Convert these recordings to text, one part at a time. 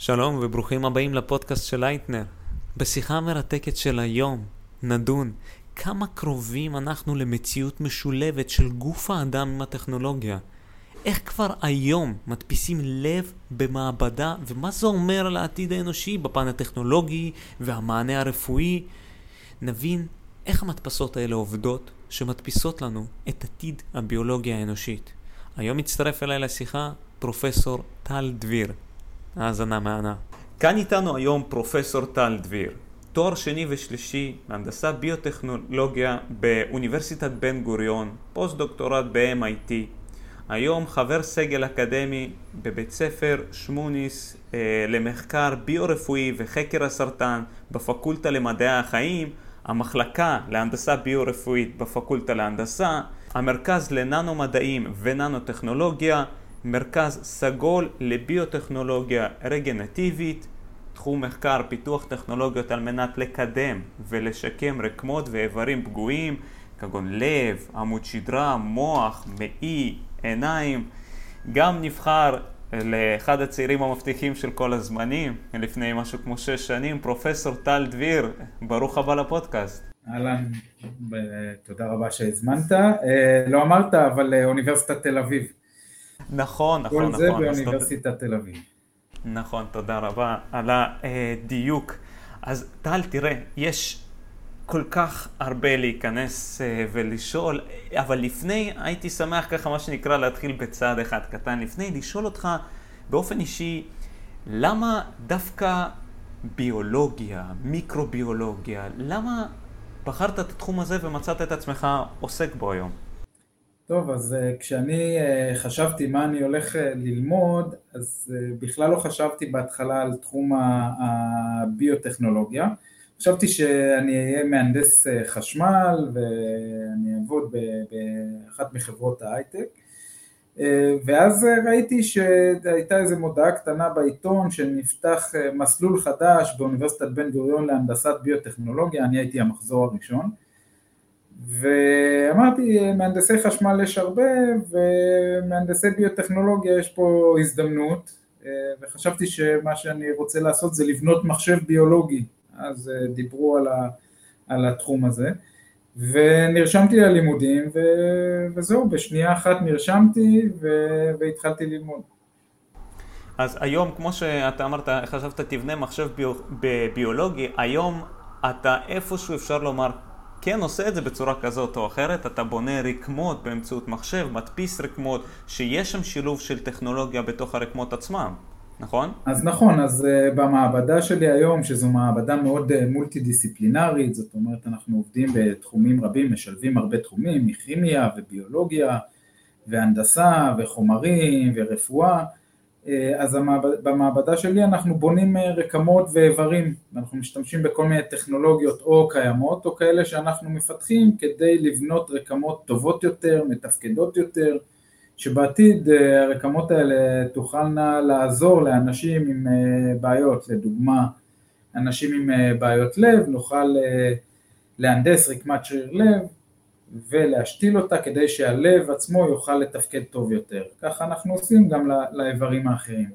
שלום וברוכים הבאים לפודקאסט של לייטנר. בשיחה המרתקת של היום נדון כמה קרובים אנחנו למציאות משולבת של גוף האדם עם הטכנולוגיה. איך כבר היום מדפיסים לב במעבדה ומה זה אומר על העתיד האנושי בפן הטכנולוגי והמענה הרפואי. נבין איך המדפסות האלה עובדות שמדפיסות לנו את עתיד הביולוגיה האנושית. היום מצטרף אליי לשיחה פרופסור טל דביר. האזנה מהנה. כאן איתנו היום פרופסור טל דביר, תואר שני ושלישי בהנדסה ביוטכנולוגיה באוניברסיטת בן גוריון, פוסט דוקטורט ב-MIT, היום חבר סגל אקדמי בבית ספר שמוניס אה, למחקר ביו-רפואי וחקר הסרטן בפקולטה למדעי החיים, המחלקה להנדסה ביו-רפואית בפקולטה להנדסה, המרכז לננו מדעים וננו טכנולוגיה מרכז סגול לביוטכנולוגיה רגנטיבית, תחום מחקר פיתוח טכנולוגיות על מנת לקדם ולשקם רקמות ואיברים פגועים כגון לב, עמוד שדרה, מוח, מעי, עיניים. גם נבחר לאחד הצעירים המבטיחים של כל הזמנים, לפני משהו כמו שש שנים, פרופסור טל דביר, ברוך הבא לפודקאסט. אהלן, תודה רבה שהזמנת. אה, לא אמרת, אבל אה, אוניברסיטת תל אביב. נכון, נכון, כל נכון. זה באוניברסיטת תל אביב. נכון, תודה רבה על הדיוק. אז טל, תראה, יש כל כך הרבה להיכנס אה, ולשאול, אבל לפני הייתי שמח ככה, מה שנקרא, להתחיל בצעד אחד קטן. לפני, לשאול אותך באופן אישי, למה דווקא ביולוגיה, מיקרוביולוגיה, למה בחרת את התחום הזה ומצאת את עצמך עוסק בו היום? טוב, אז uh, כשאני uh, חשבתי מה אני הולך uh, ללמוד, אז בכלל לא חשבתי בהתחלה על תחום הביוטכנולוגיה. חשבתי שאני אהיה מהנדס חשמל ואני אעבוד באחת מחברות ההייטק. ואז ראיתי שהייתה איזו מודעה קטנה בעיתון שנפתח מסלול חדש באוניברסיטת בן גוריון להנדסת ביוטכנולוגיה, אני הייתי המחזור הראשון. ואמרתי, מהנדסי חשמל יש הרבה, ומהנדסי ביוטכנולוגיה יש פה הזדמנות, וחשבתי שמה שאני רוצה לעשות זה לבנות מחשב ביולוגי, אז דיברו על, ה, על התחום הזה, ונרשמתי ללימודים, ו, וזהו, בשנייה אחת נרשמתי ו, והתחלתי ללמוד. אז היום, כמו שאתה אמרת, חשבת תבנה מחשב ביו, ביולוגי, היום אתה איפשהו אפשר לומר כן עושה את זה בצורה כזאת או אחרת, אתה בונה רקמות באמצעות מחשב, מדפיס רקמות, שיש שם שילוב של טכנולוגיה בתוך הרקמות עצמם, נכון? אז נכון, אז uh, במעבדה שלי היום, שזו מעבדה מאוד uh, מולטי דיסציפלינרית, זאת אומרת אנחנו עובדים בתחומים רבים, משלבים הרבה תחומים, מכימיה וביולוגיה והנדסה וחומרים ורפואה, אה, אז במעבדה שלי אנחנו בונים אה, רקמות ואיברים, אנחנו משתמשים בכל מיני טכנולוגיות או קיימות או כאלה שאנחנו מפתחים כדי לבנות רקמות טובות יותר, מתפקדות יותר, שבעתיד אה, הרקמות האלה תוכלנה לעזור לאנשים עם בעיות, לדוגמה אנשים עם בעיות לב, נוכל להנדס רקמת שריר לב ולהשתיל אותה כדי שהלב עצמו יוכל לתפקד טוב יותר. ככה אנחנו עושים גם לאיברים האחרים.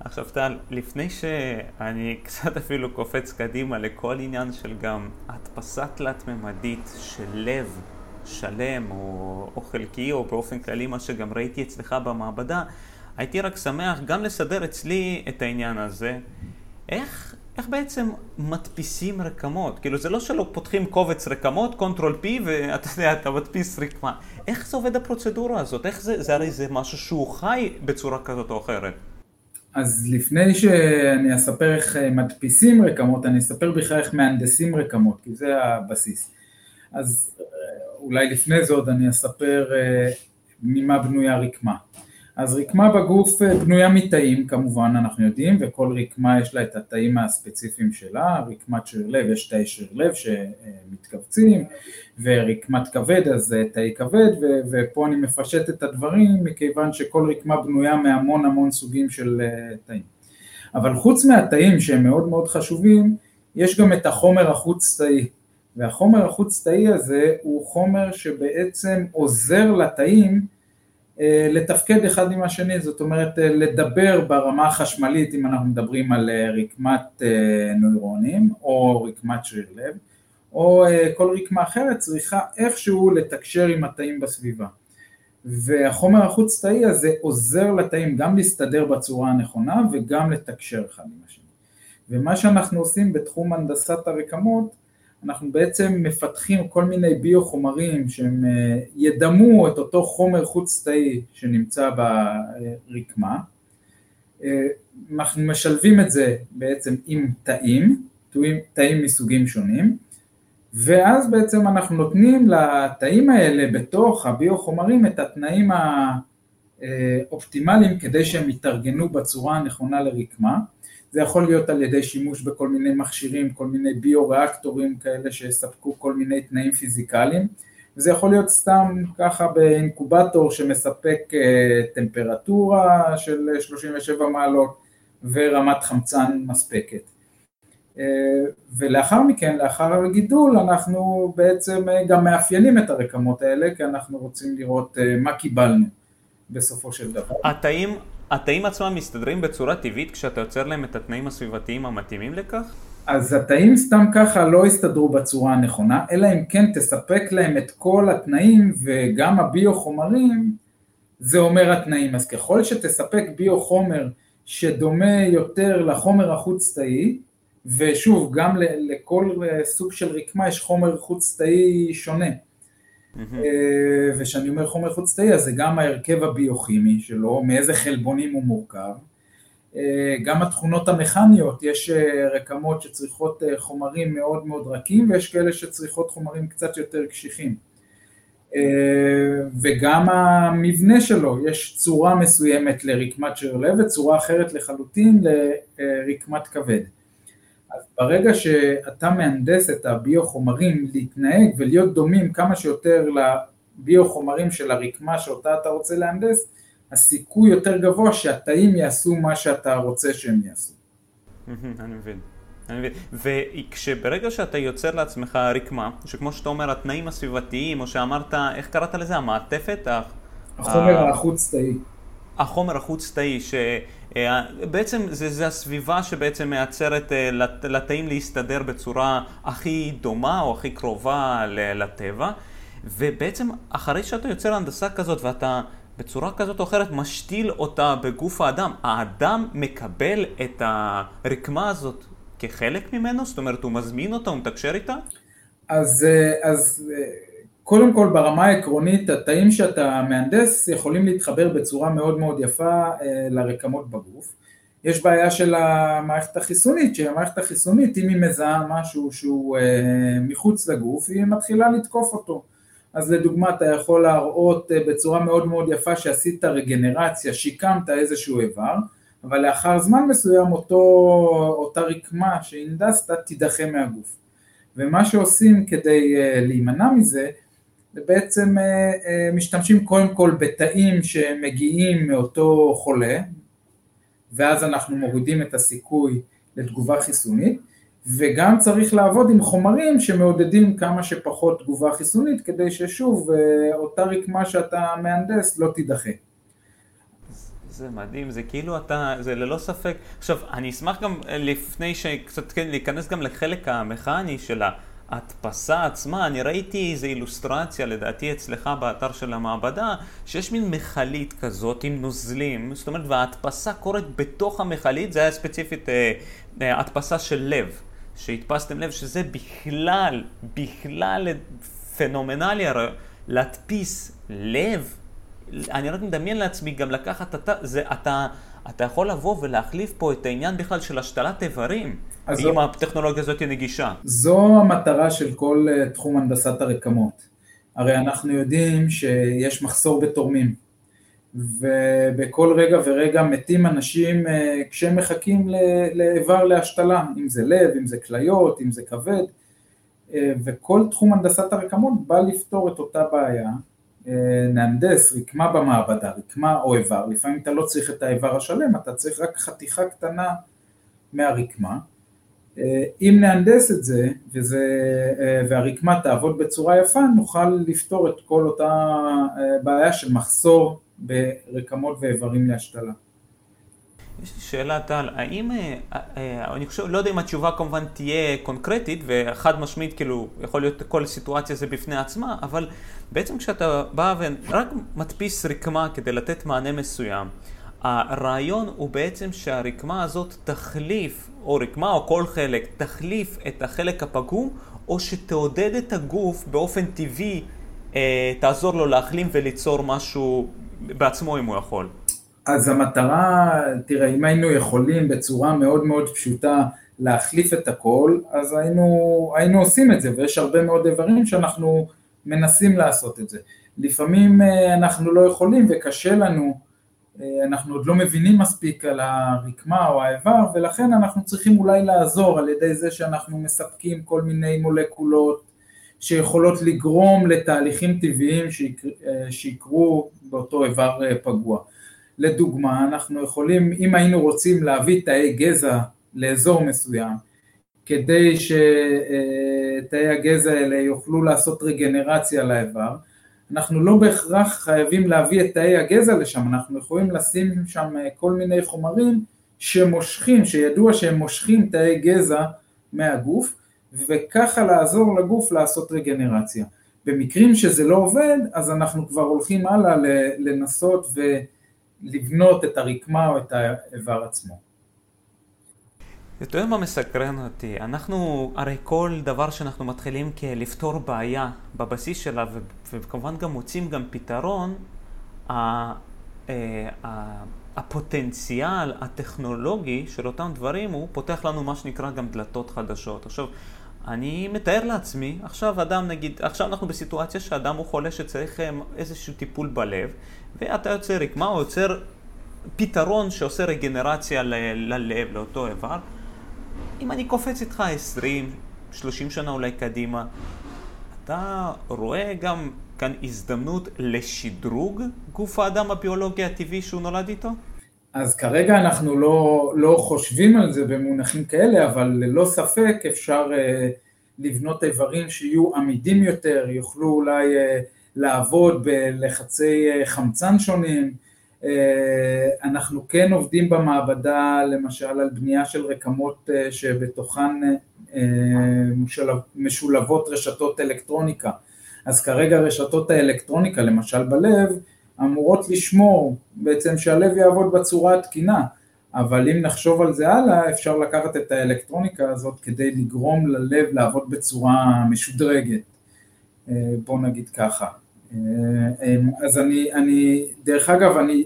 עכשיו טל, לפני שאני קצת אפילו קופץ קדימה לכל עניין של גם הדפסה תלת-ממדית של לב שלם או, או חלקי או באופן כללי מה שגם ראיתי אצלך במעבדה, הייתי רק שמח גם לסדר אצלי את העניין הזה. איך איך בעצם מדפיסים רקמות? כאילו זה לא שלא פותחים קובץ רקמות, Control P, ואתה יודע, אתה מדפיס רקמה. איך זה עובד הפרוצדורה הזאת? איך זה, זה הרי זה משהו שהוא חי בצורה כזאת או אחרת. אז לפני שאני אספר איך מדפיסים רקמות, אני אספר בכלל איך מהנדסים רקמות, כי זה הבסיס. אז אולי לפני זה עוד אני אספר אה, ממה בנויה רקמה. אז רקמה בגוף אה, בנויה מתאים כמובן אנחנו יודעים וכל רקמה יש לה את התאים הספציפיים שלה, רקמת שריר לב יש תאי שריר לב שמתכווצים ורקמת כבד אז תאי כבד ופה אני מפשט את הדברים מכיוון שכל רקמה בנויה מהמון המון סוגים של אה, תאים. אבל חוץ מהתאים שהם מאוד מאוד חשובים יש גם את החומר החוץ תאי. והחומר החוץ תאי הזה הוא חומר שבעצם עוזר לתאים לתפקד אחד עם השני, זאת אומרת לדבר ברמה החשמלית אם אנחנו מדברים על רקמת נוירונים או רקמת שריר לב, או כל רקמה אחרת צריכה איכשהו לתקשר עם התאים בסביבה. והחומר החוץ תאי הזה עוזר לתאים גם להסתדר בצורה הנכונה וגם לתקשר אחד עם השני. ומה שאנחנו עושים בתחום הנדסת הרקמות, אנחנו בעצם מפתחים כל מיני ביו-חומרים שהם אה, ידמו את אותו חומר חוץ תאי שנמצא ברקמה, אה, אנחנו משלבים את זה בעצם עם תאים, תאים מסוגים שונים, ואז בעצם אנחנו נותנים לתאים האלה בתוך הביו-חומרים את התנאים האופטימליים כדי שהם יתארגנו בצורה הנכונה לרקמה. זה יכול להיות על ידי שימוש בכל מיני מכשירים, כל מיני ביו-ריאקטורים כאלה שיספקו כל מיני תנאים פיזיקליים, וזה יכול להיות סתם ככה באינקובטור שמספק אה, טמפרטורה של 37 מעלות ורמת חמצן מספקת. אה, ולאחר מכן, לאחר הגידול, אנחנו בעצם אה, גם מאפיינים את הרקמות האלה, כי אנחנו רוצים לראות מה קיבלנו בסופו של דבר. התאים, התאים עצמם מסתדרים בצורה טבעית כשאתה יוצר להם את התנאים הסביבתיים המתאימים לכך? אז התאים סתם ככה לא יסתדרו בצורה הנכונה, אלא אם כן תספק להם את כל התנאים וגם הביו-חומרים, זה אומר התנאים. אז ככל שתספק ביו-חומר שדומה יותר לחומר החוץ-תאי, ושוב, גם לכל סוג של רקמה יש חומר חוץ תאי שונה. Mm-hmm. וכשאני אומר חומר חוץ תאי, אז זה גם ההרכב הביוכימי שלו, מאיזה חלבונים הוא מורכב. אה, גם התכונות המכניות, יש אה, רקמות שצריכות חומרים מאוד מאוד רכים ויש כאלה שצריכות חומרים קצת יותר קשיחים. וגם המבנה שלו, יש צורה מסוימת לרקמת שריר לב וצורה אחרת לחלוטין לרקמת כבד. אז ברגע שאתה מהנדס את הביו-חומרים להתנהג ולהיות דומים כמה שיותר לביו-חומרים של הרקמה שאותה אתה רוצה להנדס, הסיכוי יותר גבוה שהתאים יעשו מה שאתה רוצה שהם יעשו. אני מבין. אני מבין. וכשברגע שאתה יוצר לעצמך רקמה, שכמו שאתה אומר, התנאים הסביבתיים, או שאמרת, איך קראת לזה? המעטפת? החומר החוץ-תאי. החומר החוץ-תאי, שבעצם זה, זה הסביבה שבעצם מייצרת אה, לתאים להסתדר בצורה הכי דומה או הכי קרובה לטבע, ובעצם אחרי שאתה יוצר הנדסה כזאת ואתה בצורה כזאת או אחרת משתיל אותה בגוף האדם, האדם מקבל את הרקמה הזאת כחלק ממנו? זאת אומרת, הוא מזמין אותה, הוא מתקשר איתה? אז, אה, אז אה, קודם כל ברמה העקרונית התאים שאתה מהנדס יכולים להתחבר בצורה מאוד מאוד יפה אה, לרקמות בגוף. יש בעיה של המערכת החיסונית, שהמערכת החיסונית אם היא מזהה משהו שהוא אה, מחוץ לגוף היא מתחילה לתקוף אותו. אז לדוגמה אתה יכול להראות אה, בצורה מאוד מאוד יפה שעשית רגנרציה, שיקמת איזשהו איבר, אבל לאחר זמן מסוים אותו, אותה רקמה שהנדסת תידחה מהגוף. ומה שעושים כדי להימנע מזה ובעצם אה, אה, משתמשים קודם כל בתאים שמגיעים מאותו חולה, ואז אנחנו מורידים את הסיכוי לתגובה חיסונית, וגם צריך לעבוד עם חומרים שמעודדים כמה שפחות תגובה חיסונית, כדי ששוב אה, אותה רקמה שאתה מהנדס לא תידחה. זה מדהים, זה כאילו אתה, זה ללא ספק. עכשיו, אני אשמח גם לפני שקצת כן, להיכנס גם לחלק המכני של ה... ההדפסה עצמה, אני ראיתי איזו אילוסטרציה לדעתי אצלך באתר של המעבדה, שיש מין מכלית כזאת עם נוזלים, זאת אומרת וההדפסה קורית בתוך המכלית, זה היה ספציפית אה, אה, הדפסה של לב, שהדפסתם לב שזה בכלל, בכלל פנומנלי, הרי להדפיס לב, אני רק מדמיין לעצמי גם לקחת, אתה, זה, אתה, אתה יכול לבוא ולהחליף פה את העניין בכלל של השתלת איברים. אם זו, הטכנולוגיה הזאת היא נגישה. זו המטרה של כל אה, תחום הנדסת הרקמות. הרי אנחנו יודעים שיש מחסור בתורמים, ובכל רגע ורגע מתים אנשים אה, כשהם מחכים לאיבר להשתלה, אם זה לב, אם זה כליות, אם זה כבד, אה, וכל תחום הנדסת הרקמות בא לפתור את אותה בעיה. נהנדס רקמה במעבדה, רקמה או איבר, לפעמים אתה לא צריך את האיבר השלם, אתה צריך רק חתיכה קטנה מהרקמה, אם נהנדס את זה וזה, והרקמה תעבוד בצורה יפה, נוכל לפתור את כל אותה אה, בעיה של מחסור ברקמות ואיברים להשתלה. יש לי שאלה טל, האם, אה, אה, אני חושב, לא יודע אם התשובה כמובן תהיה קונקרטית וחד משמעית, כאילו, יכול להיות כל סיטואציה זה בפני עצמה, אבל בעצם כשאתה בא ורק מדפיס רקמה כדי לתת מענה מסוים, הרעיון הוא בעצם שהרקמה הזאת תחליף, או רקמה או כל חלק, תחליף את החלק הפגום, או שתעודד את הגוף באופן טבעי, אה, תעזור לו להחלים וליצור משהו בעצמו אם הוא יכול. אז המטרה, תראה, אם היינו יכולים בצורה מאוד מאוד פשוטה להחליף את הכל, אז היינו, היינו עושים את זה, ויש הרבה מאוד איברים שאנחנו מנסים לעשות את זה. לפעמים אה, אנחנו לא יכולים וקשה לנו, אנחנו עוד לא מבינים מספיק על הרקמה או האיבר, ולכן אנחנו צריכים אולי לעזור על ידי זה שאנחנו מספקים כל מיני מולקולות שיכולות לגרום לתהליכים טבעיים אה, שיקרו באותו איבר פגוע. לדוגמה, אנחנו יכולים, אם היינו רוצים להביא תאי גזע לאזור מסוים, כדי שתאי הגזע האלה יוכלו לעשות רגנרציה לאיבר, אנחנו לא בהכרח חייבים להביא את תאי הגזע לשם, אנחנו יכולים לשים שם כל מיני חומרים שמושכים, שידוע שהם מושכים תאי גזע מהגוף, וככה לעזור לגוף לעשות רגנרציה. במקרים שזה לא עובד, אז אנחנו כבר הולכים הלאה לנסות ו... לבנות את הרקמה או את האיבר עצמו. אתה יודע מה מסקרן אותי? אנחנו, הרי כל דבר שאנחנו מתחילים כלפתור בעיה בבסיס שלה, וכמובן גם מוצאים גם פתרון, אה, הפוטנציאל הטכנולוגי של אותם דברים הוא פותח לנו מה שנקרא גם דלתות חדשות. עכשיו, אני מתאר לעצמי, עכשיו אדם נגיד, עכשיו אנחנו בסיטואציה שאדם הוא חולה שצריך אה, איזשהו טיפול בלב, ואתה יוצר רקמה או יוצר פתרון שעושה רגנרציה ללב, לאותו איבר. אם אני קופץ איתך 20, 30 שנה אולי קדימה, אתה רואה גם כאן הזדמנות לשדרוג גוף האדם הביולוגי הטבעי שהוא נולד איתו? אז כרגע אנחנו לא, לא חושבים על זה במונחים כאלה, אבל ללא ספק אפשר uh, לבנות איברים שיהיו עמידים יותר, יוכלו אולי uh, לעבוד בלחצי uh, חמצן שונים. Uh, אנחנו כן עובדים במעבדה למשל על בנייה של רקמות uh, שבתוכן משולב, משולבות רשתות אלקטרוניקה. אז כרגע רשתות האלקטרוניקה, למשל בלב, אמורות לשמור בעצם שהלב יעבוד בצורה התקינה, אבל אם נחשוב על זה הלאה, אפשר לקחת את האלקטרוניקה הזאת כדי לגרום ללב לעבוד בצורה משודרגת, אה, בוא נגיד ככה. אה, אה, אז אני, אני, דרך אגב, אני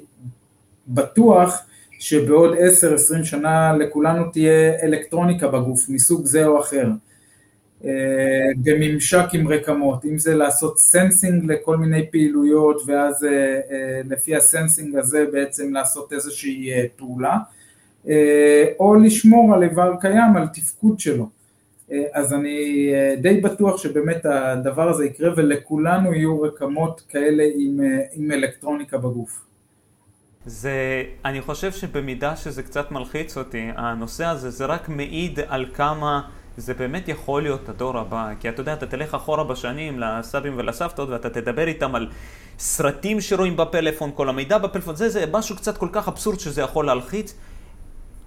בטוח שבעוד 10-20 שנה לכולנו תהיה אלקטרוניקה בגוף מסוג זה או אחר. אה, בממשק עם רקמות, אם זה לעשות sensing לכל מיני פעילויות ואז אה, אה, לפי ה sensing הזה בעצם לעשות איזושהי פעולה, או לשמור על איבר קיים, על תפקוד שלו. אז אני די בטוח שבאמת הדבר הזה יקרה ולכולנו יהיו רקמות כאלה עם, עם אלקטרוניקה בגוף. זה, אני חושב שבמידה שזה קצת מלחיץ אותי, הנושא הזה, זה רק מעיד על כמה זה באמת יכול להיות הדור הבא, כי אתה יודע, אתה תלך אחורה בשנים לסבים ולסבתות ואתה תדבר איתם על סרטים שרואים בפלאפון, כל המידע בפלאפון, זה, זה משהו קצת כל כך אבסורד שזה יכול להלחיץ.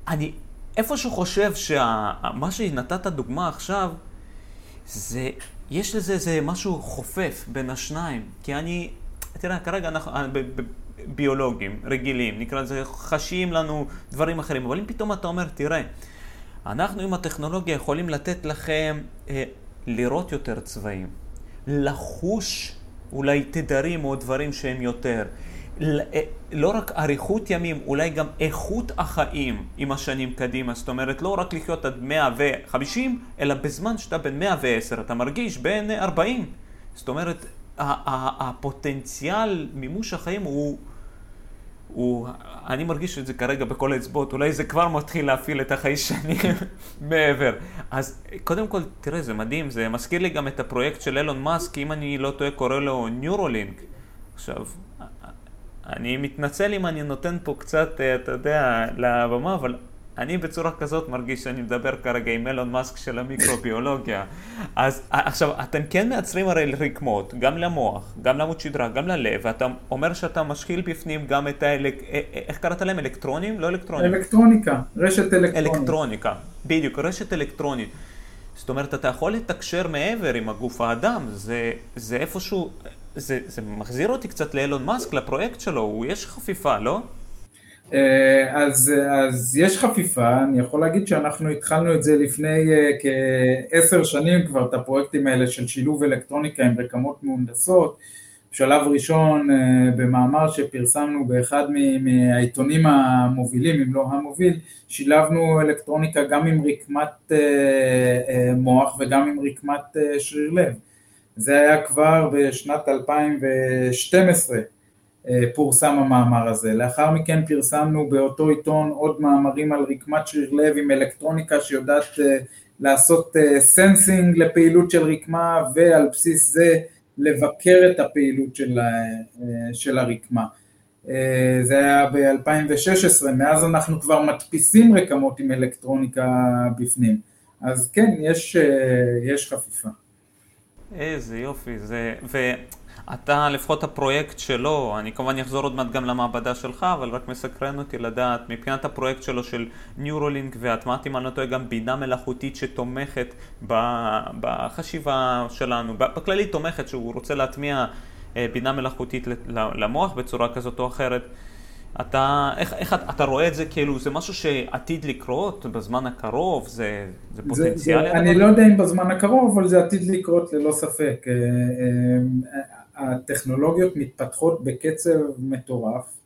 אני איפשהו חושב שמה שנתת דוגמה עכשיו, זה, יש לזה איזה משהו חופף בין השניים, כי אני, תראה, כרגע אנחנו ביולוגים רגילים, נקרא לזה, חשים לנו דברים אחרים, אבל אם פתאום אתה אומר, תראה, אנחנו עם הטכנולוגיה יכולים לתת לכם אה, לראות יותר צבעים, לחוש אולי תדרים או דברים שהם יותר. אה, לא רק אריכות ימים, אולי גם איכות החיים עם השנים קדימה. זאת אומרת, לא רק לחיות עד 150, אלא בזמן שאתה בן 110, אתה מרגיש בין 40. זאת אומרת, הפוטנציאל מימוש החיים הוא הוא, אני מרגיש את זה כרגע בכל האצבעות, אולי זה כבר מתחיל להפעיל את החיישנים מעבר. אז קודם כל, תראה, זה מדהים, זה מזכיר לי גם את הפרויקט של אילון מאסק, אם אני לא טועה, קורא לו ניורולינק. עכשיו, אני מתנצל אם אני נותן פה קצת, אתה יודע, לבמה, אבל אני בצורה כזאת מרגיש שאני מדבר כרגע עם אילון מאסק של המיקרוביולוגיה. אז עכשיו, אתם כן מייצרים הרי רקמות, גם למוח, גם לעמוד שדרה, גם ללב, ואתה אומר שאתה משחיל בפנים גם את ה... איך קראת להם? אלקטרונים? לא אלקטרונים. אלקטרוניקה, רשת אלקטרונית. אלקטרוניקה, בדיוק, רשת אלקטרונית. זאת אומרת, אתה יכול לתקשר מעבר עם הגוף האדם, זה, זה איפשהו, זה, זה מחזיר אותי קצת לאילון מאסק, לפרויקט שלו, הוא יש חפיפה, לא? אה, אז, אז יש חפיפה, אני יכול להגיד שאנחנו התחלנו את זה לפני אה, כעשר שנים כבר, את הפרויקטים האלה של שילוב אלקטרוניקה עם רקמות מהונדסות. בשלב ראשון אה, במאמר שפרסמנו באחד מהעיתונים המובילים, אם לא המוביל, שילבנו אלקטרוניקה גם עם רקמת מוח וגם עם רקמת שריר לב. זה היה כבר בשנת 2012. אה, פורסם המאמר הזה. לאחר מכן פרסמנו באותו עיתון עוד מאמרים על רקמת שריר לב עם אלקטרוניקה שיודעת אה, לעשות sensing אה, לפעילות של רקמה ועל בסיס זה לבקר את הפעילות של, של הרקמה. זה היה ב-2016, מאז אנחנו כבר מדפיסים רקמות עם אלקטרוניקה בפנים. אז כן, יש, יש חפיפה. איזה יופי, זה... ו... אתה, לפחות הפרויקט שלו, אני כמובן אחזור עוד מעט גם למעבדה שלך, אבל רק מסקרן אותי לדעת, מבחינת הפרויקט שלו של ניורולינק והטמעת, אם אני לא טועה, גם בינה מלאכותית שתומכת בחשיבה שלנו, בכללי תומכת, שהוא רוצה להטמיע אה, בינה מלאכותית למוח בצורה כזאת או אחרת. אתה, איך, איך אתה רואה את זה כאילו, זה משהו שעתיד לקרות בזמן הקרוב, זה, זה פוטנציאלי? זה, זה, אני לא יודע אם בזמן הקרוב, אבל זה עתיד לקרות ללא ספק. אה, אה, הטכנולוגיות מתפתחות בקצב מטורף,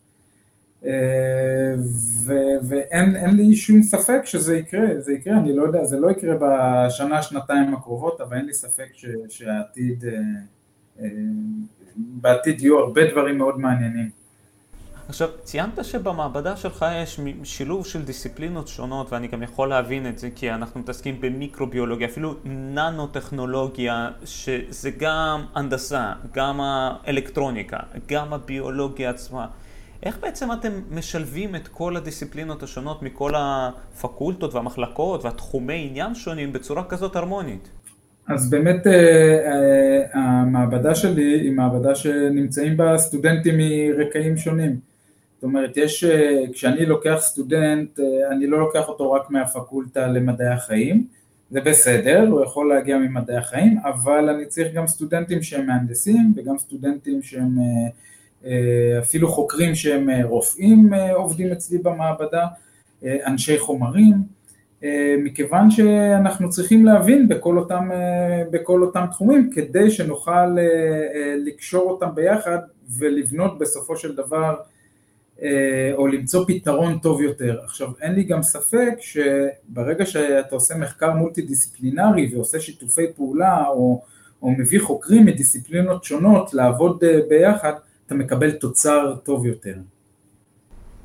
אה, ואין לי שום ספק שזה יקרה, זה יקרה, אני לא יודע, זה לא יקרה בשנה, שנתיים הקרובות, אבל אין לי ספק ש, שהעתיד, בעתיד יהיו הרבה דברים מאוד מעניינים. עכשיו, ציינת שבמעבדה שלך יש שילוב של דיסציפלינות שונות, ואני גם יכול להבין את זה, כי אנחנו מתעסקים במיקרוביולוגיה, אפילו ננו-טכנולוגיה, שזה גם הנדסה, גם האלקטרוניקה, גם הביולוגיה עצמה. איך בעצם אתם משלבים את כל הדיסציפלינות השונות מכל הפקולטות והמחלקות והתחומי עניין שונים בצורה כזאת הרמונית? אז באמת אה, אה, המעבדה שלי היא מעבדה שנמצאים בה סטודנטים מרקעים שונים. אומרת, יש, אה, כשאני לוקח סטודנט, אה, אני לא לוקח אותו רק מהפקולטה למדעי החיים, זה בסדר, הוא יכול להגיע ממדעי החיים, אבל אני צריך גם סטודנטים שהם מהנדסים וגם סטודנטים שהם אה, אפילו חוקרים שהם רופאים עובדים אצלי במעבדה, אנשי חומרים, מכיוון שאנחנו צריכים להבין בכל אותם, בכל אותם תחומים כדי שנוכל לקשור אותם ביחד ולבנות בסופו של דבר או למצוא פתרון טוב יותר. עכשיו אין לי גם ספק שברגע שאתה עושה מחקר מולטי דיסציפלינרי ועושה שיתופי פעולה או, או מביא חוקרים מדיסציפלינות שונות לעבוד אה, ביחד, אתה מקבל תוצר טוב יותר.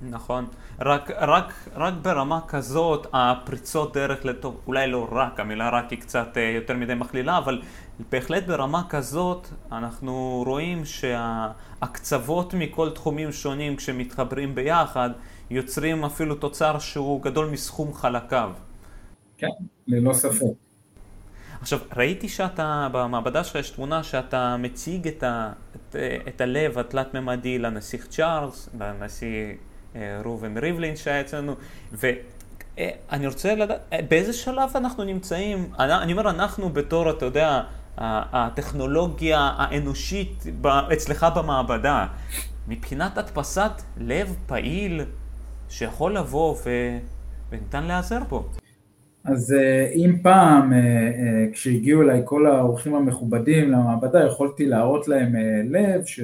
נכון, רק, רק, רק ברמה כזאת הפריצות דרך לטוב, אולי לא רק, המילה רק היא קצת אה, יותר מדי מכלילה, אבל בהחלט ברמה כזאת אנחנו רואים שהקצוות מכל תחומים שונים כשמתחברים ביחד יוצרים אפילו תוצר שהוא גדול מסכום חלקיו. כן, ללא ספק. עכשיו, ראיתי שאתה, במעבדה שלך יש תמונה שאתה מציג את, ה, את, את הלב התלת-ממדי לנסיך צ'ארלס, לנשיא ראובן ריבלין שהיה אצלנו, ואני רוצה לדעת, אה, באיזה שלב אנחנו נמצאים? אני אומר אנחנו בתור, אתה יודע, הטכנולוגיה האנושית אצלך במעבדה, מבחינת הדפסת לב פעיל שיכול לבוא ו... וניתן להיעזר בו. אז אה, אם פעם כשהגיעו אליי כל האורחים המכובדים למעבדה יכולתי להראות להם לב ש...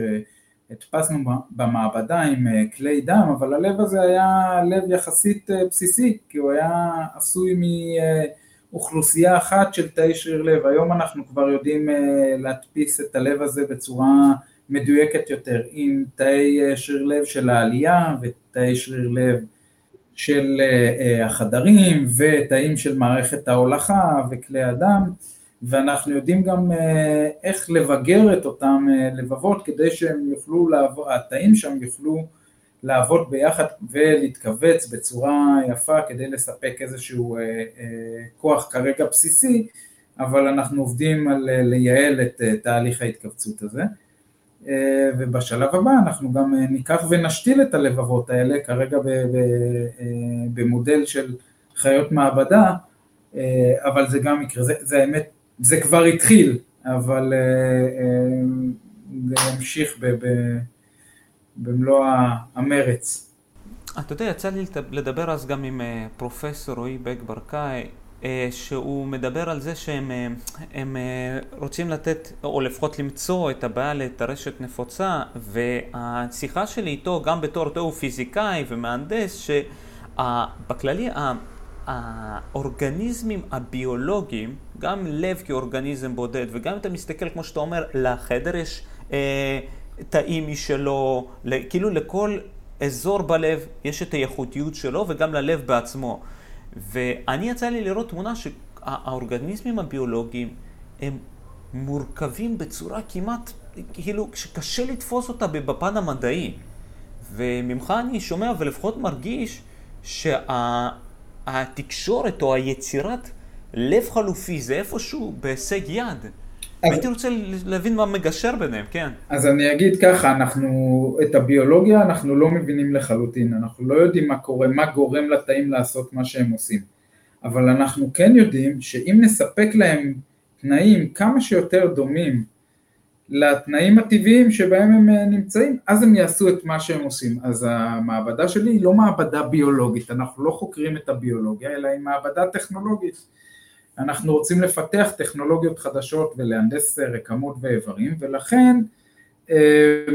הדפסנו במעבדה עם אה, כלי דם, אבל הלב הזה היה לב יחסית אה, בסיסי, כי הוא היה עשוי מאוכלוסייה אחת של תאי שריר לב. היום אנחנו כבר יודעים אה, להדפיס את הלב הזה בצורה מדויקת יותר, עם תאי שריר לב של העלייה ותאי שריר לב של החדרים ותאים של מערכת ההולכה וכלי הדם. ואנחנו יודעים גם אה, איך לבגר את אותם אה, לבבות כדי שהם יוכלו לעבור, התאים שם יוכלו לעבוד ביחד ולהתכווץ בצורה יפה כדי לספק איזשהו כוח כרגע בסיסי, אבל אנחנו עובדים על לייעל את תהליך ההתכווצות הזה. ובשלב הבא אנחנו גם ניקח ונשתיל את הלבבות האלה, כרגע במודל של חיות מעבדה, אבל זה גם יקרה, זה, זה האמת, זה כבר התחיל, אבל זה ימשיך ב, ב, במלוא המרץ. אתה יודע, יצא לי לדבר אז גם עם פרופסור רועי בק ברקאי, אה, שהוא מדבר על זה שהם אה, הם אה, רוצים לתת, או לפחות למצוא את הבעיה לטרשת נפוצה, והשיחה שלי איתו, גם בתור תיאור פיזיקאי ומהנדס, שבכללי האורגניזמים הביולוגיים, גם לב כאורגניזם בודד, וגם אם אתה מסתכל, כמו שאתה אומר, לחדר יש אה, תאים משלו, כאילו לכל אזור בלב יש את הייחודיות שלו, וגם ללב בעצמו. ואני יצא לי לראות תמונה שהאורגניזמים הביולוגיים הם מורכבים בצורה כמעט, כאילו, שקשה לתפוס אותה בפן המדעי. וממך אני שומע ולפחות מרגיש שהתקשורת שה, או היצירת לב חלופי זה איפשהו בהישג יד. אז... הייתי רוצה להבין מה מגשר ביניהם, כן. אז אני אגיד ככה, אנחנו, את הביולוגיה אנחנו לא מבינים לחלוטין, אנחנו לא יודעים מה קורה, מה גורם לתאים לעשות מה שהם עושים, אבל אנחנו כן יודעים שאם נספק להם תנאים כמה שיותר דומים לתנאים הטבעיים שבהם הם אה, נמצאים, אז הם יעשו את מה שהם עושים. אז המעבדה שלי היא לא מעבדה ביולוגית, אנחנו לא חוקרים את הביולוגיה, אלא היא מעבדה טכנולוגית. אנחנו רוצים לפתח טכנולוגיות חדשות ולהנדס רקמות ואיברים ולכן אה,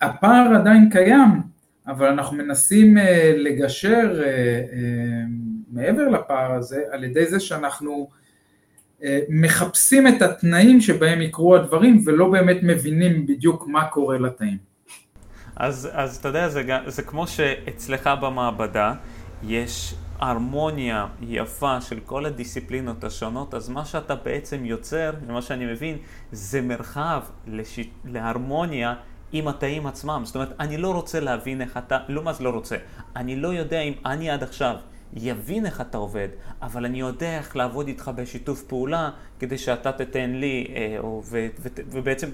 הפער עדיין קיים אבל אנחנו מנסים אה, לגשר אה, מעבר לפער הזה על ידי זה שאנחנו מחפשים את התנאים שבהם יקרו הדברים ולא באמת מבינים בדיוק מה קורה לתאים. אז, אז אתה יודע, זה, זה כמו שאצלך במעבדה יש הרמוניה יפה של כל הדיסציפלינות השונות, אז מה שאתה בעצם יוצר, ממה שאני מבין, זה מרחב לש... להרמוניה עם התאים עצמם. זאת אומרת, אני לא רוצה להבין איך אתה, לא מה זה לא רוצה, אני לא יודע אם אני עד עכשיו יבין איך אתה עובד, אבל אני יודע איך לעבוד איתך בשיתוף פעולה, כדי שאתה תתן לי, אה, או, ו, ו, ו, ובעצם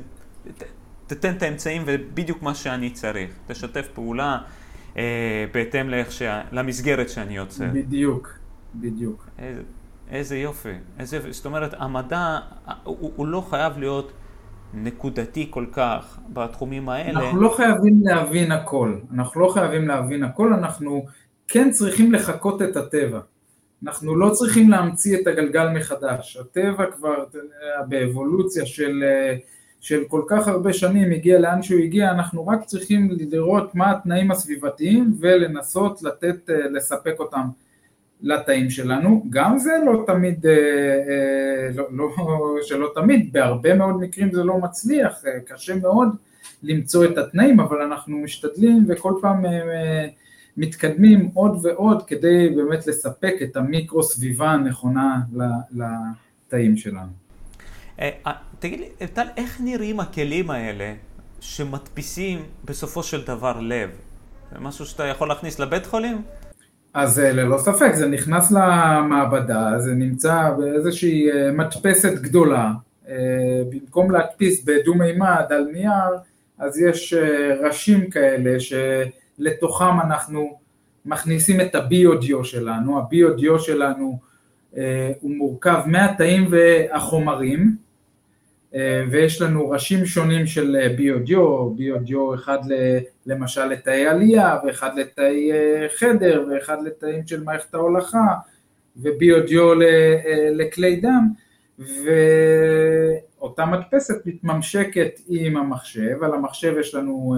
ת, תתן את האמצעים ובדיוק מה שאני צריך. תשתף פעולה. אה, בהתאם שה... למסגרת שאני יוצר. בדיוק, בדיוק. איזה, איזה יופי. איזה, זאת אומרת, המדע הוא, הוא לא חייב להיות נקודתי כל כך בתחומים האלה. אנחנו לא חייבים להבין הכל. אנחנו לא חייבים להבין הכל, אנחנו כן צריכים לחקות את הטבע. אנחנו לא צריכים להמציא את הגלגל מחדש. הטבע כבר באבולוציה של... של כל כך הרבה שנים הגיע לאן שהוא הגיע, אנחנו רק צריכים לראות מה התנאים הסביבתיים ולנסות לתת, אה, לספק אותם לתאים שלנו, גם זה לא תמיד, אה, אה, לא, לא שלא תמיד, בהרבה מאוד מקרים זה לא מצליח, קשה מאוד למצוא את התנאים, אבל אנחנו משתדלים וכל פעם מתקדמים עוד ועוד כדי באמת לספק את המיקרו סביבה הנכונה לתאים שלנו. אה, אה, תגיד לי, טל, איך נראים הכלים האלה שמדפיסים בסופו של דבר לב? זה משהו שאתה יכול להכניס לבית חולים? אז אה, ללא ספק, זה נכנס למעבדה, זה נמצא באיזושהי מדפסת גדולה, במקום להדפיס בדו-מימד על נייר, אז יש ראשים כאלה שלתוכם אנחנו מכניסים את הביודיו שלנו, הביודיו שלנו הוא מורכב מהתאים והחומרים, אה, ויש לנו ראשים שונים של אה, ביודיו, ביודיו אחד למשל לתאי עלייה ואחד לתאי אה, חדר ואחד לתאים של מערכת ההולכה וביודיו לכלי דם ואותה מדפסת מתממשקת עם המחשב, על המחשב יש לנו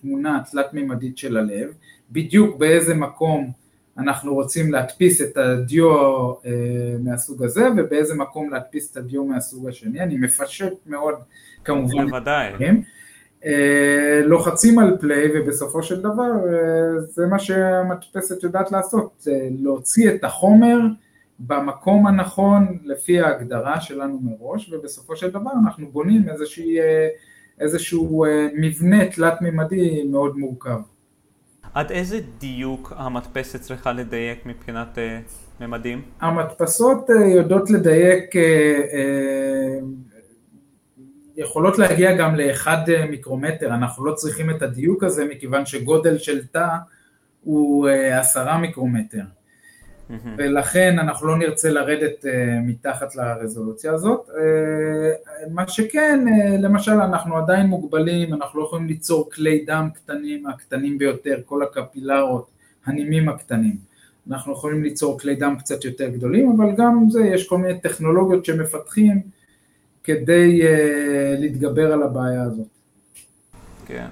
תמונה תלת מימדית של הלב, בדיוק באיזה מקום אנחנו רוצים להדפיס את הדיו אה, מהסוג הזה ובאיזה מקום להדפיס את הדיו מהסוג השני, אני מפשט מאוד כמובן. בוודאי. אה, לוחצים על פליי ובסופו של דבר אה, זה מה שהמדפסת יודעת לעשות, להוציא את החומר במקום הנכון לפי ההגדרה שלנו מראש ובסופו של דבר אנחנו בונים איזושהי, איזשהו מבנה תלת מימדי מאוד מורכב. עד איזה דיוק המדפסת צריכה לדייק מבחינת uh, ממדים? המדפסות uh, יודעות לדייק, uh, יכולות להגיע גם לאחד מיקרומטר, אנחנו לא צריכים את הדיוק הזה מכיוון שגודל של תא הוא עשרה מיקרומטר. Mm-hmm. ולכן אנחנו לא נרצה לרדת uh, מתחת לרזולוציה הזאת. Uh, מה שכן, uh, למשל אנחנו עדיין מוגבלים, אנחנו לא יכולים ליצור כלי דם קטנים, הקטנים ביותר, כל הקפילרות, הנימים הקטנים. אנחנו יכולים ליצור כלי דם קצת יותר גדולים, אבל גם זה, יש כל מיני טכנולוגיות שמפתחים כדי uh, להתגבר על הבעיה הזאת. כן.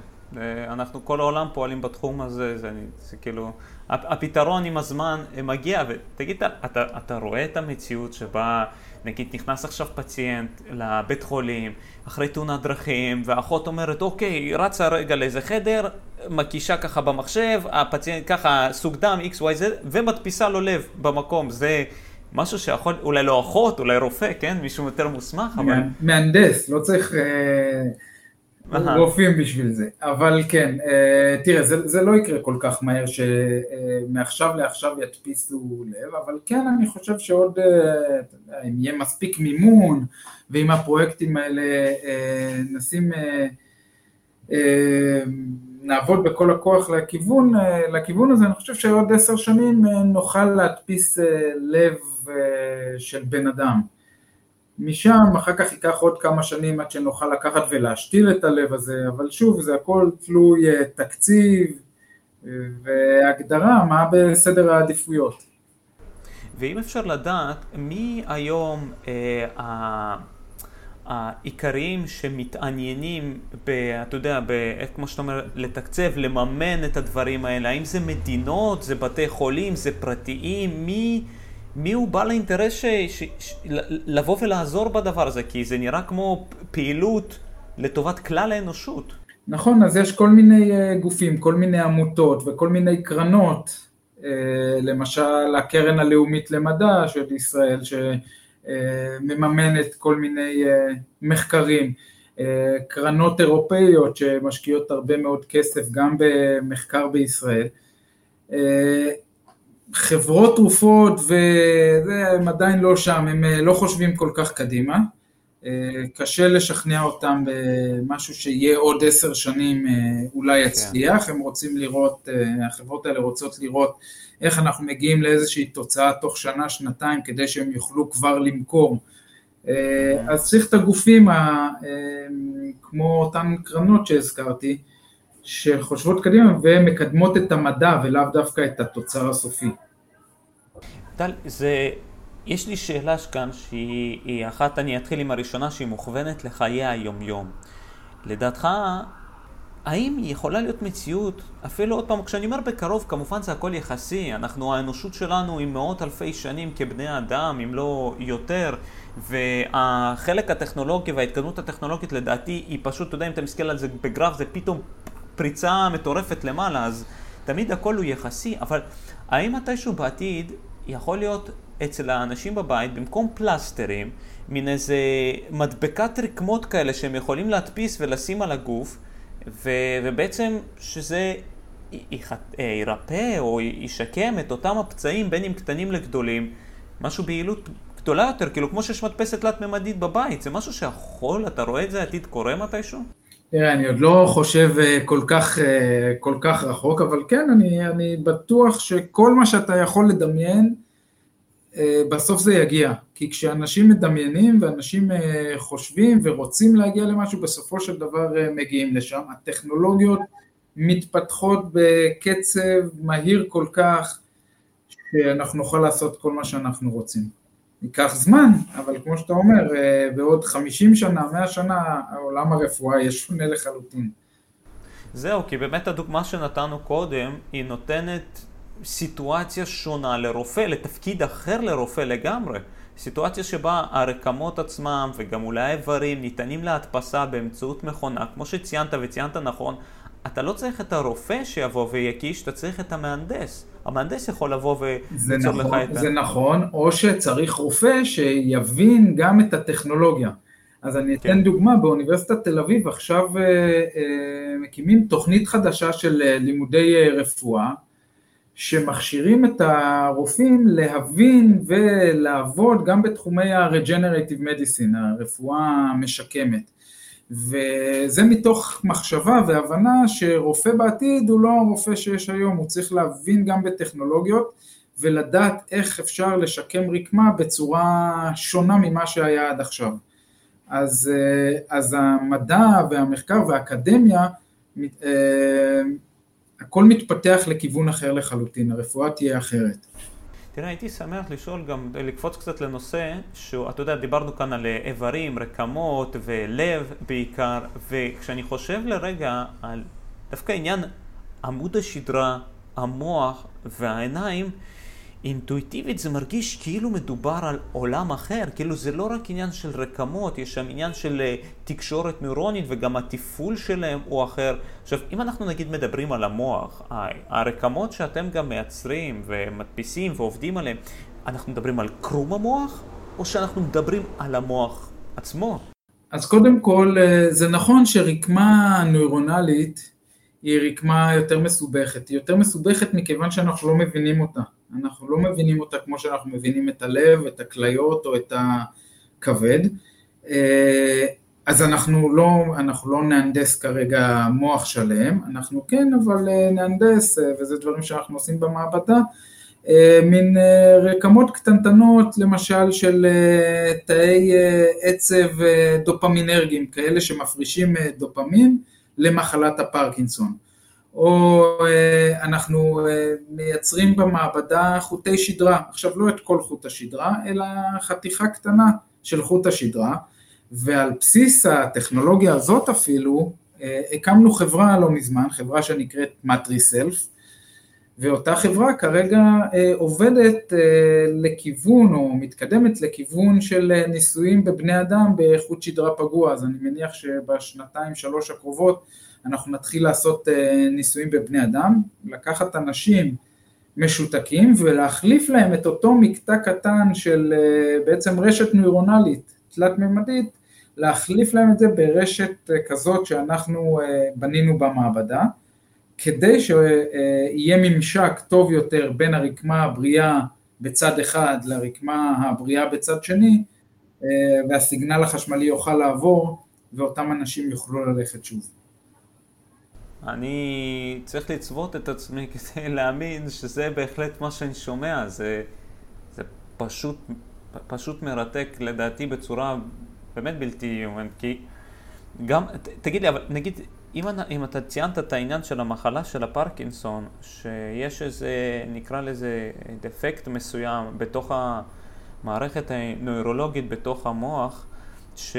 אנחנו כל העולם פועלים בתחום הזה, זה, זה כאילו, הפתרון עם הזמן מגיע, ותגיד, אתה, אתה רואה את המציאות שבה נגיד נכנס עכשיו פציינט לבית חולים אחרי תאונת דרכים והאחות אומרת אוקיי רצה רגע לאיזה חדר מקישה ככה במחשב הפציינט ככה סוג דם XYZ ומדפיסה לו לב במקום. זה משהו שיכול אולי לא אחות אולי רופא כן? מישהו יותר מוסמך אבל מהנדס לא צריך אה, רופאים בשביל זה, אבל כן, אה, תראה, זה, זה לא יקרה כל כך מהר שמעכשיו לעכשיו ידפיסו לב, אבל כן, אני חושב שעוד, אה, אם יהיה מספיק מימון, ואם הפרויקטים האלה אה, נשים, נעבוד בכל הכוח לכיוון, לכיוון הזה, אני חושב שעוד עשר שנים נוכל להדפיס לב של בן אדם. משם אחר כך ייקח עוד כמה שנים עד שנוכל לקחת ולהשתיל את הלב הזה, אבל שוב זה הכל תלוי אה, תקציב אה, והגדרה מה בסדר העדיפויות. ואם אפשר לדעת מי היום אה, העיקריים שמתעניינים, ב, אתה יודע, ב, כמו שאתה אומר, לתקצב, לממן את הדברים האלה, האם זה מדינות, זה בתי חולים, זה פרטיים, מי... מי הוא בעל האינטרס ש... ש... ש... לבוא ולעזור בדבר הזה, כי זה נראה כמו פעילות לטובת כלל האנושות. נכון, אז יש כל מיני אה, גופים, כל מיני עמותות וכל מיני קרנות, אה, למשל הקרן הלאומית למדע של ישראל, שמממנת כל מיני אה, מחקרים, קרנות אירופאיות שמשקיעות הרבה מאוד כסף גם במחקר בישראל. חברות תרופות והם עדיין לא שם, הם אה, לא חושבים כל כך קדימה, אה, קשה לשכנע אותם במשהו שיהיה עוד עשר שנים אה, אולי כן. יצליח, כן. הם רוצים לראות, החברות האלה רוצות לראות איך אנחנו מגיעים לאיזושהי תוצאה תוך שנה, שנתיים, כדי שהם יוכלו כבר למכור. כן. אז צריך את הגופים כמו אותן קרנות שהזכרתי, שחושבות קדימה ומקדמות את המדע ולאו דווקא את התוצר הסופי. טל, זה... יש לי שאלה כאן שהיא אחת, אני אתחיל עם הראשונה שהיא מוכוונת לחיי היומיום. לדעתך, האם יכולה להיות מציאות, אפילו עוד פעם, כשאני אומר בקרוב, כמובן זה הכל יחסי, אנחנו, האנושות שלנו עם מאות אלפי שנים כבני אדם, אם לא יותר, והחלק הטכנולוגי וההתקדמות הטכנולוגית לדעתי היא פשוט, אתה יודע, אם אתה מסתכל על זה בגרף, זה פתאום פריצה מטורפת למעלה, אז תמיד הכל הוא יחסי, אבל האם מתישהו בעתיד יכול להיות אצל האנשים בבית, במקום פלסטרים, מין איזה מדבקת רקמות כאלה שהם יכולים להדפיס ולשים על הגוף, ו, ובעצם שזה אה, ירפא או ישקם את אותם הפצעים, בין אם קטנים לגדולים, משהו ביעילות גדולה יותר, כאילו כמו שיש מדפסת תלת-ממדית בבית, זה משהו שיכול, אתה רואה את זה עתיד קורה מתישהו? תראה, אני עוד לא חושב אה, כל כך, אה, כל כך רחוק, אבל כן, אני, אני בטוח שכל מה שאתה יכול לדמיין, אה, בסוף זה יגיע. כי כשאנשים מדמיינים ואנשים חושבים ורוצים להגיע למשהו, בסופו של דבר מגיעים לשם. הטכנולוגיות מתפתחות בקצב מהיר כל כך, שאנחנו נוכל לעשות כל מה שאנחנו רוצים. ייקח זמן, אבל כמו שאתה אומר, אה, בעוד 50 שנה, 100 שנה, העולם הרפואה יהיה שונה לחלוטין. זהו, כי באמת הדוגמה שנתנו קודם, היא נותנת סיטואציה שונה לרופא, לתפקיד אחר לרופא לגמרי. סיטואציה שבה הרקמות עצמם וגם אולי האיברים ניתנים להדפסה באמצעות מכונה, כמו שציינת וציינת נכון, אתה לא צריך את הרופא שיבוא ויקיש, אתה צריך את המהנדס. המהנדס יכול לבוא וליצור נכון, לך את ה... זה נכון, או שצריך רופא שיבין גם את הטכנולוגיה. אז אני אתן כן. דוגמה, באוניברסיטת תל אביב עכשיו אה, אה, מקימים תוכנית חדשה של אה, לימודי רפואה, שמכשירים את הרופאים להבין ולעבוד גם בתחומי ה-regenerative medicine, הרפואה המשקמת. וזה מתוך מחשבה והבנה שרופא בעתיד הוא לא הרופא שיש היום, הוא צריך להבין גם בטכנולוגיות ולדעת איך אפשר לשקם רקמה בצורה שונה ממה שהיה עד עכשיו. אז, אז המדע והמחקר והאקדמיה, אה, הכל מתפתח לכיוון אחר לחלוטין, הרפואה תהיה אחרת. תראה, הייתי שמח לשאול גם, לקפוץ קצת לנושא, שאתה יודע, דיברנו כאן על איברים, רקמות ולב בעיקר, וכשאני חושב לרגע על דווקא עניין עמוד השדרה, המוח והעיניים, אינטואיטיבית זה מרגיש כאילו מדובר על עולם אחר, כאילו זה לא רק עניין של רקמות, יש שם עניין של uh, תקשורת נוירונית וגם התפעול שלהם הוא אחר. עכשיו, אם אנחנו נגיד מדברים על המוח, הרקמות שאתם גם מייצרים ומדפיסים ועובדים עליהן, אנחנו מדברים על קרום המוח, או שאנחנו מדברים על המוח עצמו? אז קודם כל, אה, זה נכון שרקמה נוירונלית היא רקמה יותר מסובכת, היא יותר מסובכת מכיוון שאנחנו לא מבינים אותה. אנחנו לא מבינים אותה כמו שאנחנו מבינים את הלב, את הכליות או את הכבד, אה, אז אנחנו לא, אנחנו לא נהנדס כרגע מוח שלם, אנחנו כן אבל אה, נהנדס, אה, וזה דברים שאנחנו עושים במעבדה, מין רקמות קטנטנות למשל של תאי עצב דופמינרגיים, כאלה שמפרישים דופמין למחלת הפרקינסון. או אה, אנחנו אה, מייצרים במעבדה חוטי שדרה, עכשיו לא את כל חוט השדרה, אלא חתיכה קטנה של חוט השדרה, ועל בסיס הטכנולוגיה הזאת אפילו, אה, הקמנו חברה לא מזמן, חברה שנקראת מטריסלף, ואותה חברה כרגע עובדת לכיוון או מתקדמת לכיוון של ניסויים בבני אדם בחוט שדרה פגוע, אז אני מניח שבשנתיים שלוש הקרובות אנחנו נתחיל לעשות אה, ניסויים בבני אדם, לקחת אנשים משותקים ולהחליף להם את אותו מקטע קטן של אה, בעצם רשת נוירונלית תלת מימדית, להחליף להם את זה ברשת אה, כזאת שאנחנו בנינו במעבדה, כדי שיהיה ממשק טוב יותר בין הרקמה הבריאה בצד אחד לרקמה הבריאה בצד שני, והסיגנל החשמלי יוכל לעבור ואותם אנשים יוכלו ללכת שוב. אני צריך לצוות את עצמי כדי להאמין שזה בהחלט מה שאני שומע, זה, זה פשוט, פשוט מרתק לדעתי בצורה באמת בלתי יאומן, כי גם, ת, תגיד לי, אבל נגיד, אם, אם אתה ציינת את העניין של המחלה של הפרקינסון, שיש איזה, נקרא לזה דפקט מסוים בתוך המערכת הנוירולוגית בתוך המוח, ש...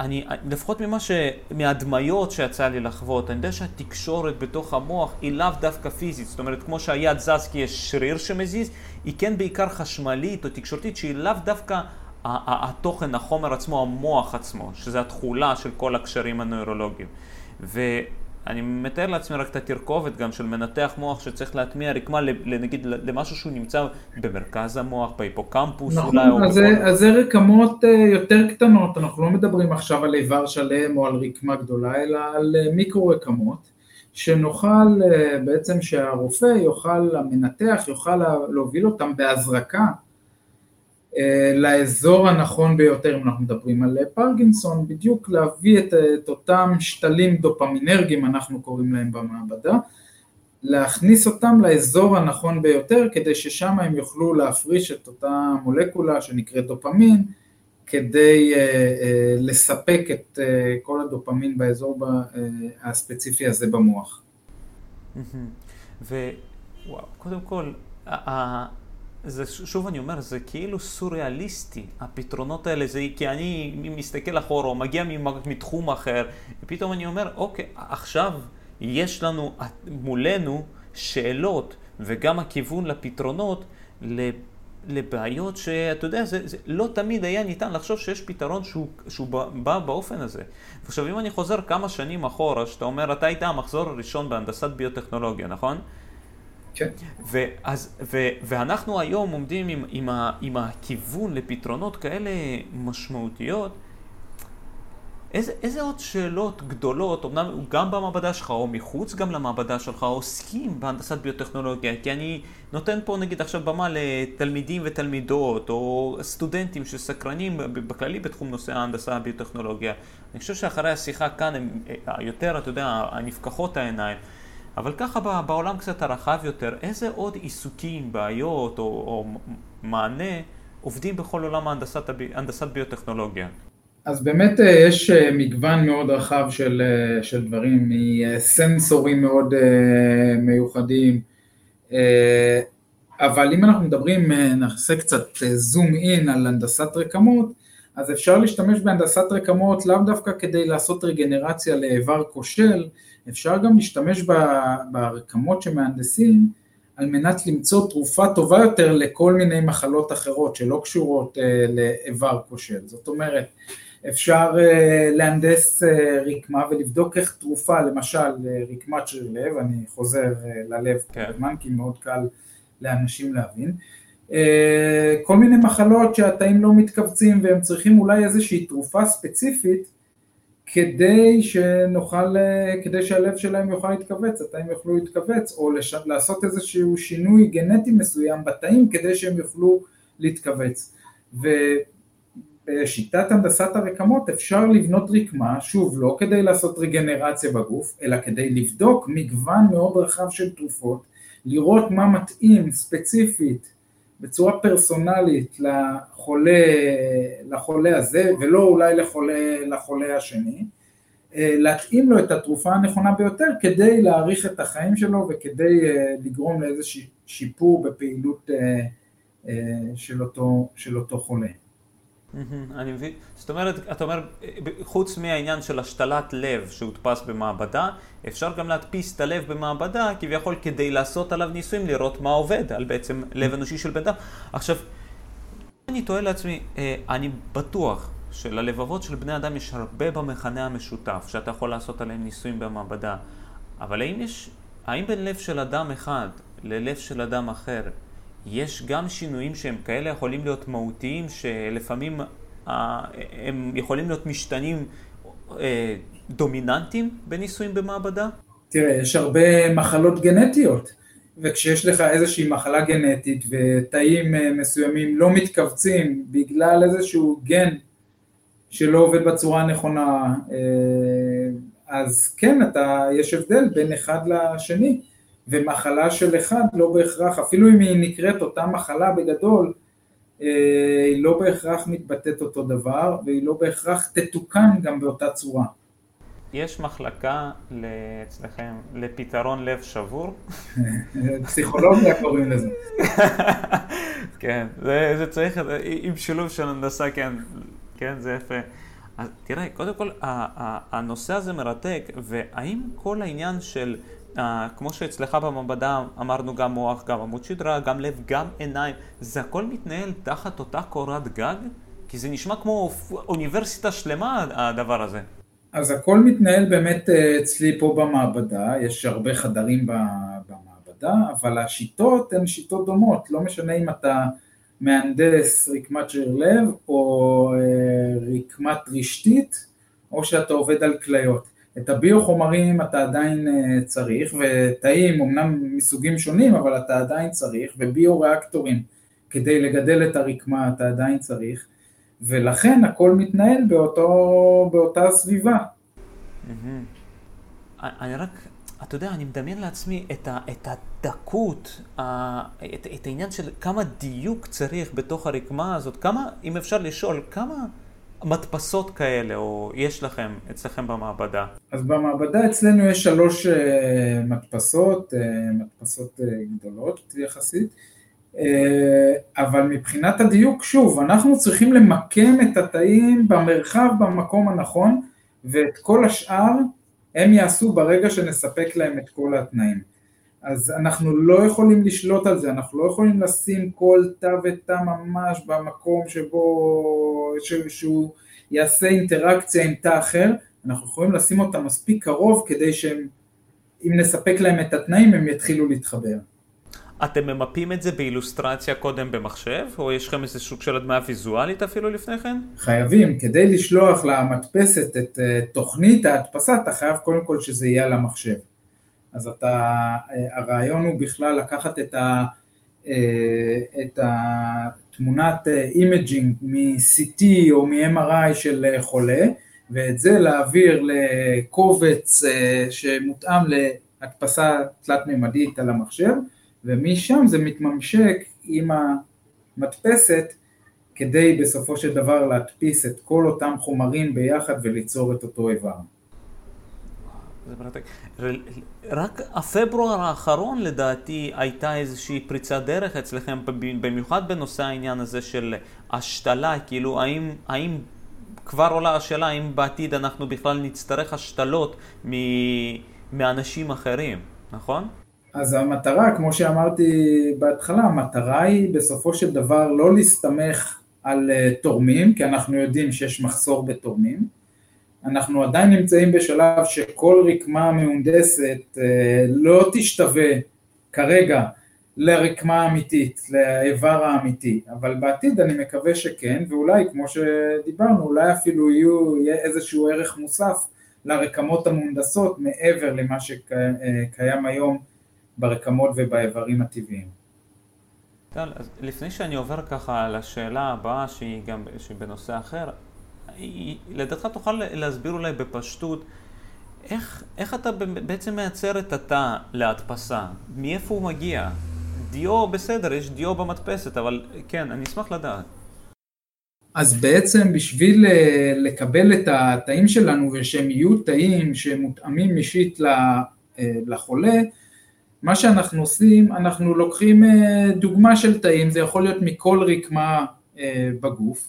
אני, לפחות ממה ש... מהדמיות שיצא לי לחוות, אני יודע שהתקשורת בתוך המוח היא לאו דווקא פיזית, זאת אומרת כמו שהיד זז כי יש שריר שמזיז, היא כן בעיקר חשמלית או תקשורתית שהיא לאו דווקא התוכן, החומר עצמו, המוח עצמו, שזה התכולה של כל הקשרים הנוירולוגיים. ו... אני מתאר לעצמי רק את התרכובת גם של מנתח מוח שצריך להטמיע רקמה נגיד למשהו שהוא נמצא במרכז המוח, בהיפוקמפוס נכון, אולי. נכון, אז, אז זה רקמות אה, יותר קטנות, אנחנו לא מדברים עכשיו על איבר שלם או על רקמה גדולה, אלא על אה, מיקרו רקמות, שנוכל אה, בעצם שהרופא יוכל, המנתח יוכל להוביל אותם בהזרקה לאזור הנכון ביותר, אם אנחנו מדברים על פרגינסון, בדיוק להביא את, את אותם שתלים דופמינרגיים, אנחנו קוראים להם במעבדה, להכניס אותם לאזור הנכון ביותר, כדי ששם הם יוכלו להפריש את אותה מולקולה שנקראת דופמין, כדי uh, uh, לספק את uh, כל הדופמין באזור ב, uh, הספציפי הזה במוח. וקודם כל, זה, שוב אני אומר, זה כאילו סוריאליסטי, הפתרונות האלה, זה כי אני מסתכל אחורה, או מגיע מתחום אחר, ופתאום אני אומר, אוקיי, עכשיו יש לנו מולנו שאלות, וגם הכיוון לפתרונות, לבעיות שאתה יודע, זה, זה לא תמיד היה ניתן לחשוב שיש פתרון שהוא, שהוא בא באופן הזה. עכשיו אם אני חוזר כמה שנים אחורה, שאתה אומר, אתה היית המחזור הראשון בהנדסת ביוטכנולוגיה, נכון? כן. ואז, ו, ואנחנו היום עומדים עם, עם, ה, עם הכיוון לפתרונות כאלה משמעותיות, איזה, איזה עוד שאלות גדולות, אמנם גם במעבדה שלך או מחוץ גם למעבדה שלך, עוסקים בהנדסת ביוטכנולוגיה? כי אני נותן פה נגיד עכשיו במה לתלמידים ותלמידות, או סטודנטים שסקרנים בכללי בתחום נושא ההנדסה הביוטכנולוגיה. אני חושב שאחרי השיחה כאן הם אה, יותר, אתה יודע, נפקחות העיניים. אבל ככה בעולם קצת הרחב יותר, איזה עוד עיסוקים, בעיות או, או מענה עובדים בכל עולם ההנדסת, הנדסת ביוטכנולוגיה? אז באמת אה, יש אה, מגוון מאוד רחב של, אה, של דברים, מסנסורים מאוד מיוחדים, אבל אם אנחנו מדברים, נעשה קצת זום אין על הנדסת רקמות, אז אפשר להשתמש בהנדסת רקמות לאו דווקא כדי לעשות רגנרציה לאיבר כושל, אפשר גם להשתמש ברקמות שמהנדסים על מנת למצוא תרופה טובה יותר לכל מיני מחלות אחרות שלא קשורות לאיבר כושל. זאת אומרת, אפשר uh, להנדס uh, רקמה ולבדוק איך תרופה, למשל רקמת שריר לב, אני חוזר ללב כן. כל הזמן כי מאוד קל לאנשים להבין, כל מיני מחלות שהתאים לא מתכווצים והם צריכים אולי איזושהי תרופה ספציפית כדי שנוכל, כדי שהלב שלהם יוכל להתכווץ, התאים יוכלו להתכווץ, או לש... לעשות איזשהו שינוי גנטי מסוים בתאים כדי שהם יוכלו להתכווץ. בשיטת הנדסת הרקמות אפשר לבנות רקמה, שוב, לא כדי לעשות רגנרציה בגוף, אלא כדי לבדוק מגוון מאוד רחב של תרופות, לראות מה מתאים ספציפית בצורה פרסונלית לחולה, לחולה הזה, ולא אולי לחולה, לחולה השני, אה, להתאים לו את התרופה הנכונה ביותר כדי להאריך את החיים שלו וכדי אה, לגרום לאיזשהו שיפור בפעילות אה, של אותו, של אותו חולה. אני מבין, זאת אומרת, אתה אומר, חוץ מהעניין של השתלת לב שהודפס במעבדה, אפשר גם להדפיס את הלב במעבדה, כביכול כדי לעשות עליו ניסויים, לראות מה עובד על בעצם לב אנושי של בן אדם. עכשיו, אני תוהה לעצמי, אה, אני בטוח שללבבות של בני אדם יש הרבה במכנה המשותף, שאתה יכול לעשות עליהם ניסויים במעבדה, אבל האם יש, האם בין לב של אדם אחד ללב של אדם אחר, יש גם שינויים שהם כאלה יכולים להיות מהותיים, שלפעמים אה, הם יכולים להיות משתנים אה, דומיננטיים בניסויים במעבדה? תראה, יש הרבה מחלות גנטיות, וכשיש לך איזושהי מחלה גנטית ותאים אה, מסוימים לא מתכווצים בגלל איזשהו גן שלא עובד בצורה הנכונה, אז כן, אתה, יש הבדל בין אחד לשני. ומחלה של אחד לא בהכרח, אפילו אם היא נקראת אותה מחלה בגדול, אה, היא לא בהכרח מתבטאת אותו דבר, והיא לא בהכרח תתוקן גם באותה צורה. יש מחלקה אצלכם לפתרון לב שבור? פסיכולוגיה קוראים לזה. כן, זה, זה צריך, עם שילוב של הנדסה, כן, כן, זה יפה. אז תראה, קודם כל, הנושא הזה מרתק, והאם כל העניין של Uh, כמו שאצלך במעבדה אמרנו גם מוח, גם עמוד שדרה, גם לב, גם עיניים, זה הכל מתנהל תחת אותה קורת גג? כי זה נשמע כמו אוניברסיטה שלמה הדבר הזה. אז הכל מתנהל באמת אה, אצלי פה במעבדה, יש הרבה חדרים במעבדה, אבל השיטות הן שיטות דומות, לא משנה אם אתה מהנדס רקמת שריר לב או אה, רקמת רשתית או שאתה עובד על כליות. את הביו-חומרים אתה עדיין אה, צריך, ותאים אמנם מסוגים שונים, אבל אתה עדיין צריך, וביו-ריאקטורים כדי לגדל את הרקמה אתה עדיין צריך, ולכן הכל מתנהל באותו, באותה סביבה. אני רק, אתה יודע, אני מדמיין לעצמי את, ה, את הדקות, את, את העניין של כמה דיוק צריך בתוך הרקמה הזאת, כמה, אם אפשר לשאול, כמה... מדפסות כאלה, או יש לכם אצלכם במעבדה? אז במעבדה אצלנו יש שלוש uh, מדפסות, uh, מדפסות uh, גדולות יחסית, אבל מבחינת הדיוק, שוב, אנחנו צריכים למקם את התאים במרחב, במקום הנכון, ואת כל השאר הם יעשו ברגע שנספק להם את כל התנאים. אז אנחנו לא יכולים לשלוט על זה, אנחנו לא יכולים לשים כל תא ותא ממש במקום שבו, שהוא יעשה אינטראקציה עם תא אחר, אנחנו יכולים לשים אותם מספיק קרוב כדי שהם, אם נספק להם את התנאים הם יתחילו להתחבר. אתם ממפים את זה באילוסטרציה קודם במחשב, או יש לכם איזה סוג של הדמיה ויזואלית אפילו לפני כן? חייבים, כדי לשלוח למדפסת את אה, תוכנית ההדפסה, אתה חייב קודם כל שזה יהיה על המחשב. אז אתה, אה, הרעיון הוא בכלל לקחת את, ה, אה, את התמונת imaging מ-CT או מ-MRI של חולה, ואת זה להעביר לקובץ שמותאם להדפסה תלת-ממדית על המחשב, ומשם זה מתממשק עם המדפסת כדי בסופו של דבר להדפיס את כל אותם חומרים ביחד וליצור את אותו איבר. רק הפברואר האחרון לדעתי הייתה איזושהי פריצת דרך אצלכם, במיוחד בנושא העניין הזה של השתלה, כאילו האם, האם כבר עולה השאלה האם בעתיד אנחנו בכלל נצטרך השתלות מאנשים אחרים, נכון? אז המטרה, כמו שאמרתי בהתחלה, המטרה היא בסופו של דבר לא להסתמך על אה, תורמים, כי אנחנו יודעים שיש מחסור בתורמים. אנחנו עדיין נמצאים בשלב שכל רקמה מהונדסת אה, לא תשתווה כרגע לרקמה אמיתית, לאיבר האמיתי, אבל בעתיד אני מקווה שכן, ואולי כמו שדיברנו, אולי אפילו יהיו, יהיה איזשהו ערך מוסף לרקמות המהונדסות מעבר למה שקיים היום ברקמות ובאיברים הטבעיים. טל, אז לפני שאני עובר ככה על השאלה הבאה שהיא גם בנושא אחר, לדעתך תוכל להסביר אולי בפשטות איך, איך אתה בעצם מייצר את התא להדפסה? מאיפה הוא מגיע? דיו בסדר, יש דיו במדפסת, אבל כן, אני אשמח לדעת. אז בעצם בשביל אה, לקבל את התאים שלנו ושהם יהיו תאים שמותאמים אישית אה, לחולה, מה שאנחנו עושים, אנחנו לוקחים אה, דוגמה של תאים, זה יכול להיות מכל רקמה בגוף,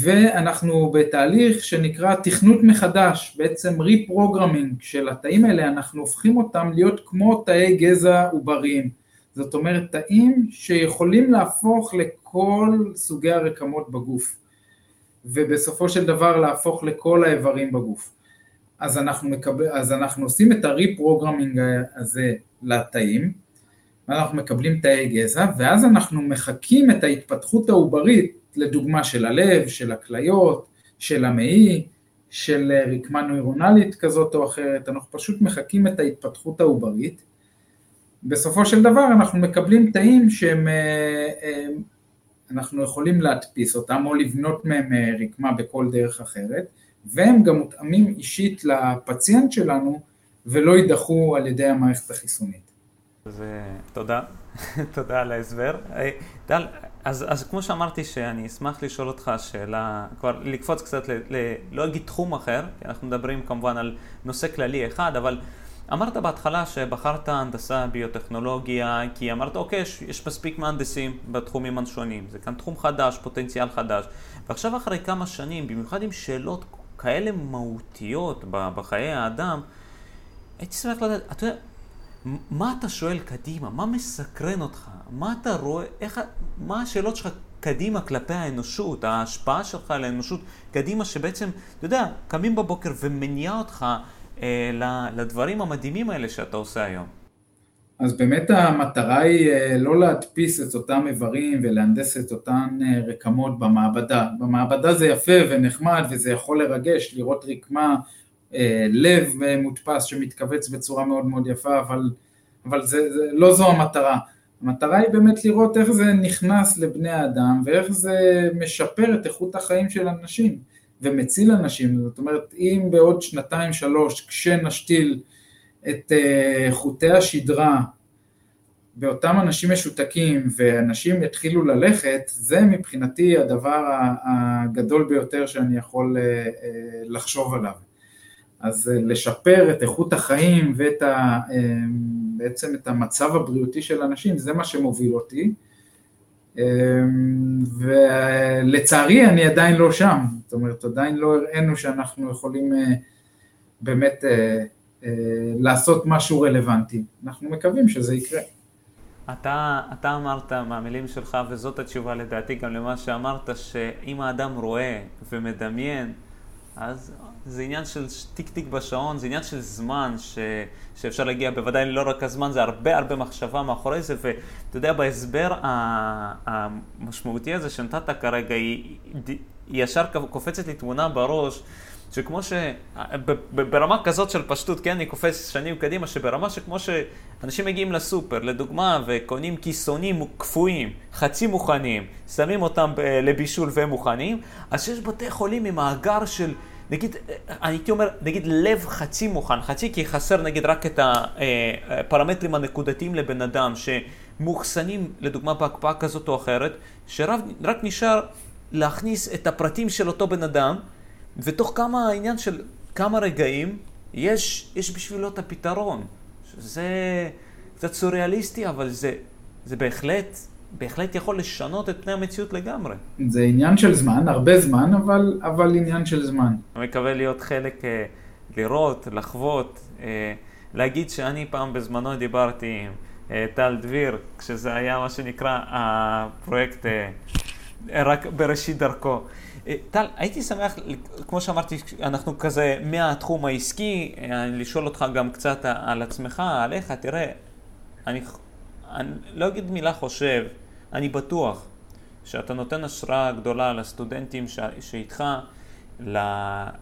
ואנחנו בתהליך שנקרא תכנות מחדש, בעצם reprogramming של התאים האלה, אנחנו הופכים אותם להיות כמו תאי גזע עובריים, זאת אומרת תאים שיכולים להפוך לכל סוגי הרקמות בגוף, ובסופו של דבר להפוך לכל האיברים בגוף. אז אנחנו, מקבל, אז אנחנו עושים את ה reprogramming הזה לתאים, ואנחנו מקבלים תאי גזע, ואז אנחנו מחקים את ההתפתחות העוברית, לדוגמה של הלב, של הכליות, של המעי, של רקמה נוירונלית כזאת או אחרת, אנחנו פשוט מחקים את ההתפתחות העוברית. בסופו של דבר אנחנו מקבלים תאים שהם, אה, אה, אנחנו יכולים להדפיס אותם או לבנות מהם אה, רקמה בכל דרך אחרת, והם גם מותאמים אישית לפציינט שלנו ולא יידחו על ידי המערכת החיסונית. אז תודה, תודה על ההסבר. טל, אז, אז כמו שאמרתי שאני אשמח לשאול אותך שאלה, כבר לקפוץ קצת, ל, ל, לא אגיד תחום אחר, כי אנחנו מדברים כמובן על נושא כללי אחד, אבל אמרת בהתחלה שבחרת הנדסה ביוטכנולוגיה, כי אמרת אוקיי, יש, יש מספיק מהנדסים בתחומים השונים, זה כאן תחום חדש, פוטנציאל חדש, ועכשיו אחרי כמה שנים, במיוחד עם שאלות כאלה מהותיות בחיי האדם, הייתי שמח לדעת, אתה יודע, מה אתה שואל קדימה? מה מסקרן אותך? מה אתה רואה? איך, מה השאלות שלך קדימה כלפי האנושות? ההשפעה שלך על האנושות קדימה, שבעצם, אתה יודע, קמים בבוקר ומניע אותך אה, לדברים המדהימים האלה שאתה עושה היום. אז באמת המטרה היא אה, לא להדפיס את אותם איברים ולהנדס את אותן אה, רקמות במעבדה. במעבדה זה יפה ונחמד וזה יכול לרגש לראות רקמה, לב מודפס שמתכווץ בצורה מאוד מאוד יפה, אבל, אבל זה, זה, לא זו המטרה. המטרה היא באמת לראות איך זה נכנס לבני האדם ואיך זה משפר את איכות החיים של אנשים ומציל אנשים. זאת אומרת, אם בעוד שנתיים שלוש כשנשתיל את אה, חוטי השדרה באותם אנשים משותקים ואנשים יתחילו ללכת, זה מבחינתי הדבר הגדול ביותר שאני יכול אה, אה, לחשוב עליו. אז לשפר את איכות החיים ואת ה, בעצם את המצב הבריאותי של אנשים, זה מה שמוביל אותי. ולצערי אני עדיין לא שם, זאת אומרת עדיין לא הראינו שאנחנו יכולים באמת אה, לעשות משהו רלוונטי. אנחנו מקווים שזה יקרה. אתה, אתה אמרת מהמילים שלך, וזאת התשובה לדעתי גם למה שאמרת, שאם האדם רואה ומדמיין, אז זה עניין של טיק טיק בשעון, זה עניין של זמן ש, שאפשר להגיע, בוודאי לא רק הזמן, זה הרבה הרבה מחשבה מאחורי זה, ואתה יודע, בהסבר המשמעותי הזה שנתת כרגע, היא, היא ישר קופצת לי תמונה בראש. שכמו ש... ברמה כזאת של פשטות, כן, אני קופץ שנים קדימה, שברמה שכמו שאנשים מגיעים לסופר, לדוגמה, וקונים כיסונים קפואים, חצי מוכנים, שמים אותם לבישול והם מוכנים, אז שיש בתי חולים עם מאגר של... נגיד, הייתי אומר, נגיד לב חצי מוכן, חצי כי חסר נגיד רק את הפרמטרים הנקודתיים לבן אדם שמאוחסנים לדוגמה בהקפאה כזאת או אחרת, שרק נשאר להכניס את הפרטים של אותו בן אדם ותוך כמה העניין של כמה רגעים יש, יש בשבילו את הפתרון. זה קצת סוריאליסטי, אבל זה, זה בהחלט, בהחלט יכול לשנות את פני המציאות לגמרי. זה עניין של זמן, הרבה זמן, אבל, אבל עניין של זמן. אני מקווה להיות חלק, אה, לראות, לחוות, אה, להגיד שאני פעם בזמנו דיברתי עם אה, טל דביר, כשזה היה מה שנקרא הפרויקט רק בראשית דרכו. טל, הייתי שמח, כמו שאמרתי, אנחנו כזה מהתחום העסקי, לשאול אותך גם קצת על עצמך, עליך, תראה, אני, אני לא אגיד מילה חושב, אני בטוח שאתה נותן השראה גדולה לסטודנטים ש, שאיתך, ל,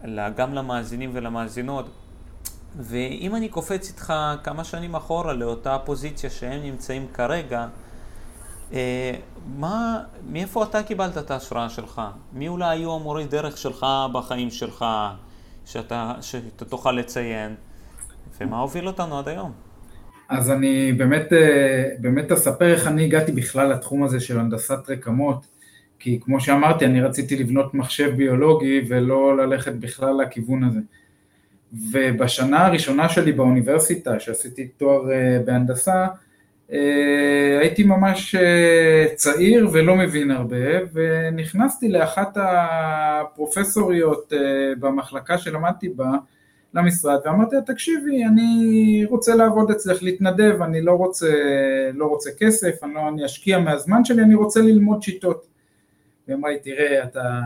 ל, גם למאזינים ולמאזינות, ואם אני קופץ איתך כמה שנים אחורה לאותה פוזיציה שהם נמצאים כרגע, אה, מה, מאיפה אתה קיבלת את ההשראה שלך? מי אולי היו המורי דרך שלך בחיים שלך, שאתה, שאתה תוכל לציין, ומה הוביל אותנו עד היום? אז אני באמת, אה, באמת אספר איך אני הגעתי בכלל לתחום הזה של הנדסת רקמות, כי כמו שאמרתי, אני רציתי לבנות מחשב ביולוגי ולא ללכת בכלל לכיוון הזה. ובשנה הראשונה שלי באוניברסיטה, שעשיתי תואר אה, בהנדסה, אה, הייתי ממש צעיר ולא מבין הרבה, ונכנסתי לאחת הפרופסוריות במחלקה שלמדתי בה למשרד, ואמרתי לה, תקשיבי, אני רוצה לעבוד אצלך, להתנדב, אני לא רוצה, לא רוצה כסף, אני לא אני אשקיע מהזמן שלי, אני רוצה ללמוד שיטות. היא אמרה לי, תראה, אתה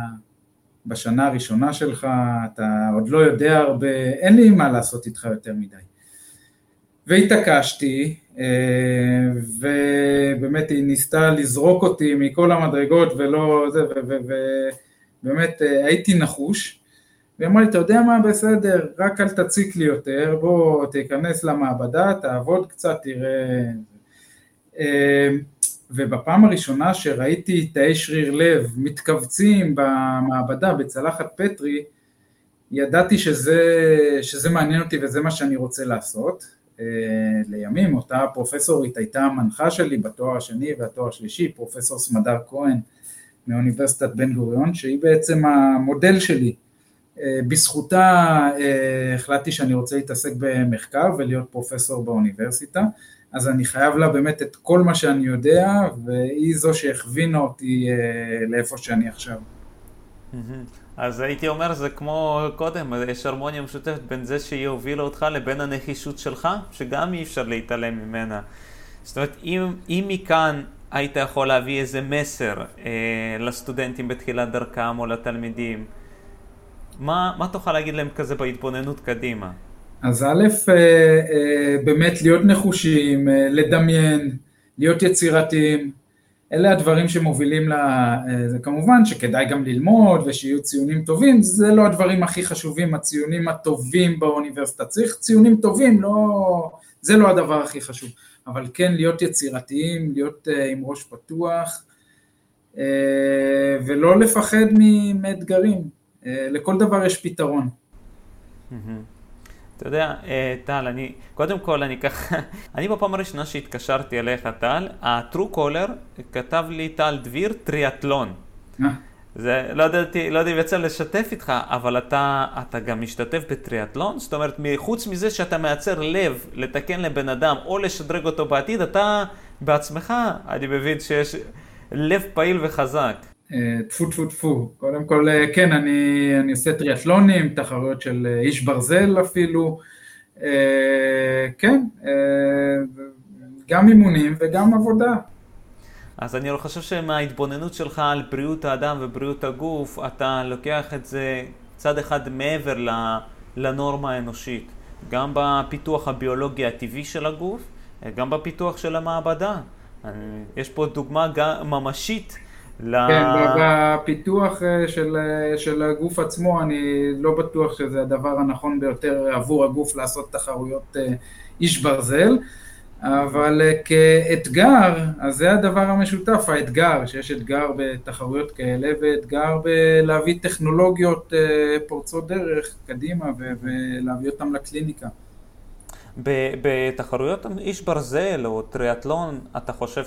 בשנה הראשונה שלך, אתה עוד לא יודע הרבה, אין לי מה לעשות איתך יותר מדי. והתעקשתי, אה, ובאמת היא ניסתה לזרוק אותי מכל המדרגות ולא זה, ובאמת אה, הייתי נחוש, והיא אמרה לי, אתה יודע מה, בסדר, רק אל תציק לי יותר, בוא תיכנס למעבדה, תעבוד קצת, תראה... אה, ובפעם הראשונה שראיתי תאי שריר לב מתכווצים במעבדה בצלחת פטרי, ידעתי שזה, שזה מעניין אותי וזה מה שאני רוצה לעשות. אה, לימים, אותה פרופסורית הייתה המנחה שלי בתואר השני והתואר השלישי, פרופסור סמדר כהן מאוניברסיטת בן גוריון, שהיא בעצם המודל שלי. אה, בזכותה אה, החלטתי שאני רוצה להתעסק במחקר ולהיות פרופסור באוניברסיטה, אז אני חייב לה באמת את כל מה שאני יודע, והיא זו שהכווינה אותי לאיפה שאני עכשיו. אז הייתי אומר, זה כמו קודם, יש הרמוניה משותפת בין זה שהיא הובילה אותך לבין הנחישות שלך, שגם אי אפשר להתעלם ממנה. זאת אומרת, אם, אם מכאן היית יכול להביא איזה מסר אה, לסטודנטים בתחילת דרכם או לתלמידים, מה, מה תוכל להגיד להם כזה בהתבוננות קדימה? אז א', אה, אה, באמת להיות נחושים, אה, לדמיין, להיות יצירתיים. אלה הדברים שמובילים ל... זה כמובן שכדאי גם ללמוד ושיהיו ציונים טובים, זה לא הדברים הכי חשובים, הציונים הטובים באוניברסיטה. צריך ציונים טובים, לא... זה לא הדבר הכי חשוב. אבל כן להיות יצירתיים, להיות עם ראש פתוח, ולא לפחד מאתגרים. Uh, לכל דבר יש פתרון. אתה יודע, אה, טל, אני, קודם כל אני ככה, אני בפעם הראשונה שהתקשרתי אליך, טל, הטרו קולר כתב לי טל דביר טריאטלון. אה. זה, לא ידעתי, לא יודע אם יצא לשתף איתך, אבל אתה, אתה גם משתתף בטריאטלון? זאת אומרת, חוץ מזה שאתה מייצר לב לתקן לבן אדם או לשדרג אותו בעתיד, אתה בעצמך, אני מבין שיש לב פעיל וחזק. אה, טפו טפו טפו, קודם כל אה, כן, אני, אני עושה טריאטלונים, תחרויות של אה, איש ברזל אפילו, כן, גם אימונים וגם עבודה. אז אני חושב שמההתבוננות שלך על בריאות האדם ובריאות הגוף, אתה לוקח את זה צעד אחד מעבר לנורמה האנושית, גם בפיתוח הביולוגי הטבעי של הגוף, גם בפיתוח של המעבדה. יש פה דוגמה ממשית ל... כן, בפיתוח אה, של, אה, של הגוף עצמו אני לא בטוח שזה הדבר הנכון ביותר עבור הגוף לעשות תחרויות אה, איש ברזל, אבל כאתגר, אז זה הדבר המשותף, האתגר, שיש אתגר בתחרויות כאלה ואתגר בלהביא טכנולוגיות פורצות דרך קדימה ולהביא אותן לקליניקה. בתחרויות איש ברזל או טריאטלון, אתה חושב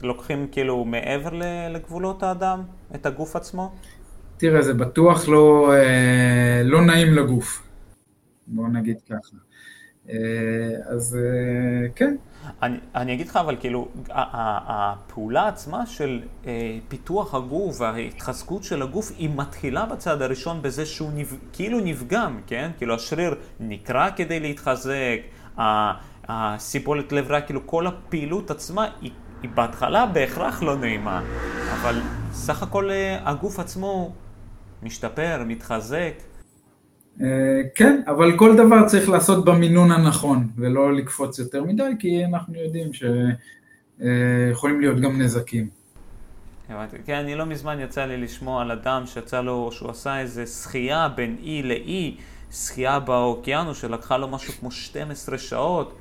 שלוקחים כאילו מעבר לגבולות האדם, את הגוף עצמו? תראה, זה בטוח לא, אה, לא נעים לגוף, בואו נגיד ככה. אה, אז אה, כן. אני, אני אגיד לך, אבל כאילו, הפעולה עצמה של אה, פיתוח הגוף וההתחזקות של הגוף, היא מתחילה בצד הראשון בזה שהוא נפ, כאילו נפגם, כן? כאילו השריר נקרע כדי להתחזק, הסיבולת לב רע, כאילו כל הפעילות עצמה היא, היא בהתחלה בהכרח לא נעימה, אבל סך הכל הגוף עצמו משתפר, מתחזק. אה, כן, אבל כל דבר צריך לעשות במינון הנכון, ולא לקפוץ יותר מדי, כי אנחנו יודעים שיכולים להיות גם נזקים. הבנתי. כן, אני לא מזמן יצא לי לשמוע על אדם שיצא לו, שהוא עשה איזה שחייה בין אי לאי, שחייה באוקיינוס שלקחה לו משהו כמו 12 שעות.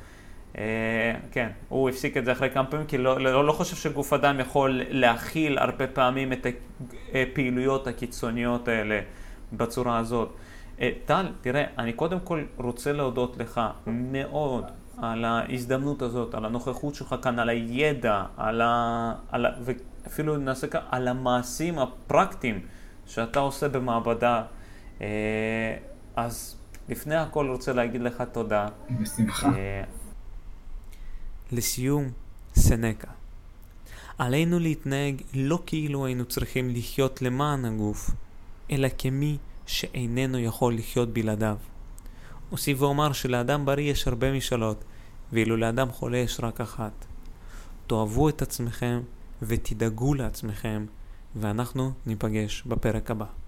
אה, כן, הוא הפסיק את זה אחרי כמה פעמים, כי לא, לא, לא חושב שגוף אדם יכול להכיל הרבה פעמים את הפעילויות הקיצוניות האלה בצורה הזאת. אה, טל, תראה, אני קודם כל רוצה להודות לך מאוד על ההזדמנות הזאת, על הנוכחות שלך כאן, על הידע, על ה... על ה... ואפילו נעשה כאן, על המעשים הפרקטיים שאתה עושה במעבדה. אה, אז לפני הכל רוצה להגיד לך תודה. בשמחה. אה, לסיום, סנקה. עלינו להתנהג לא כאילו היינו צריכים לחיות למען הגוף, אלא כמי שאיננו יכול לחיות בלעדיו. אוסיף ואומר שלאדם בריא יש הרבה משאלות, ואילו לאדם חולה יש רק אחת. תאהבו את עצמכם ותדאגו לעצמכם, ואנחנו ניפגש בפרק הבא.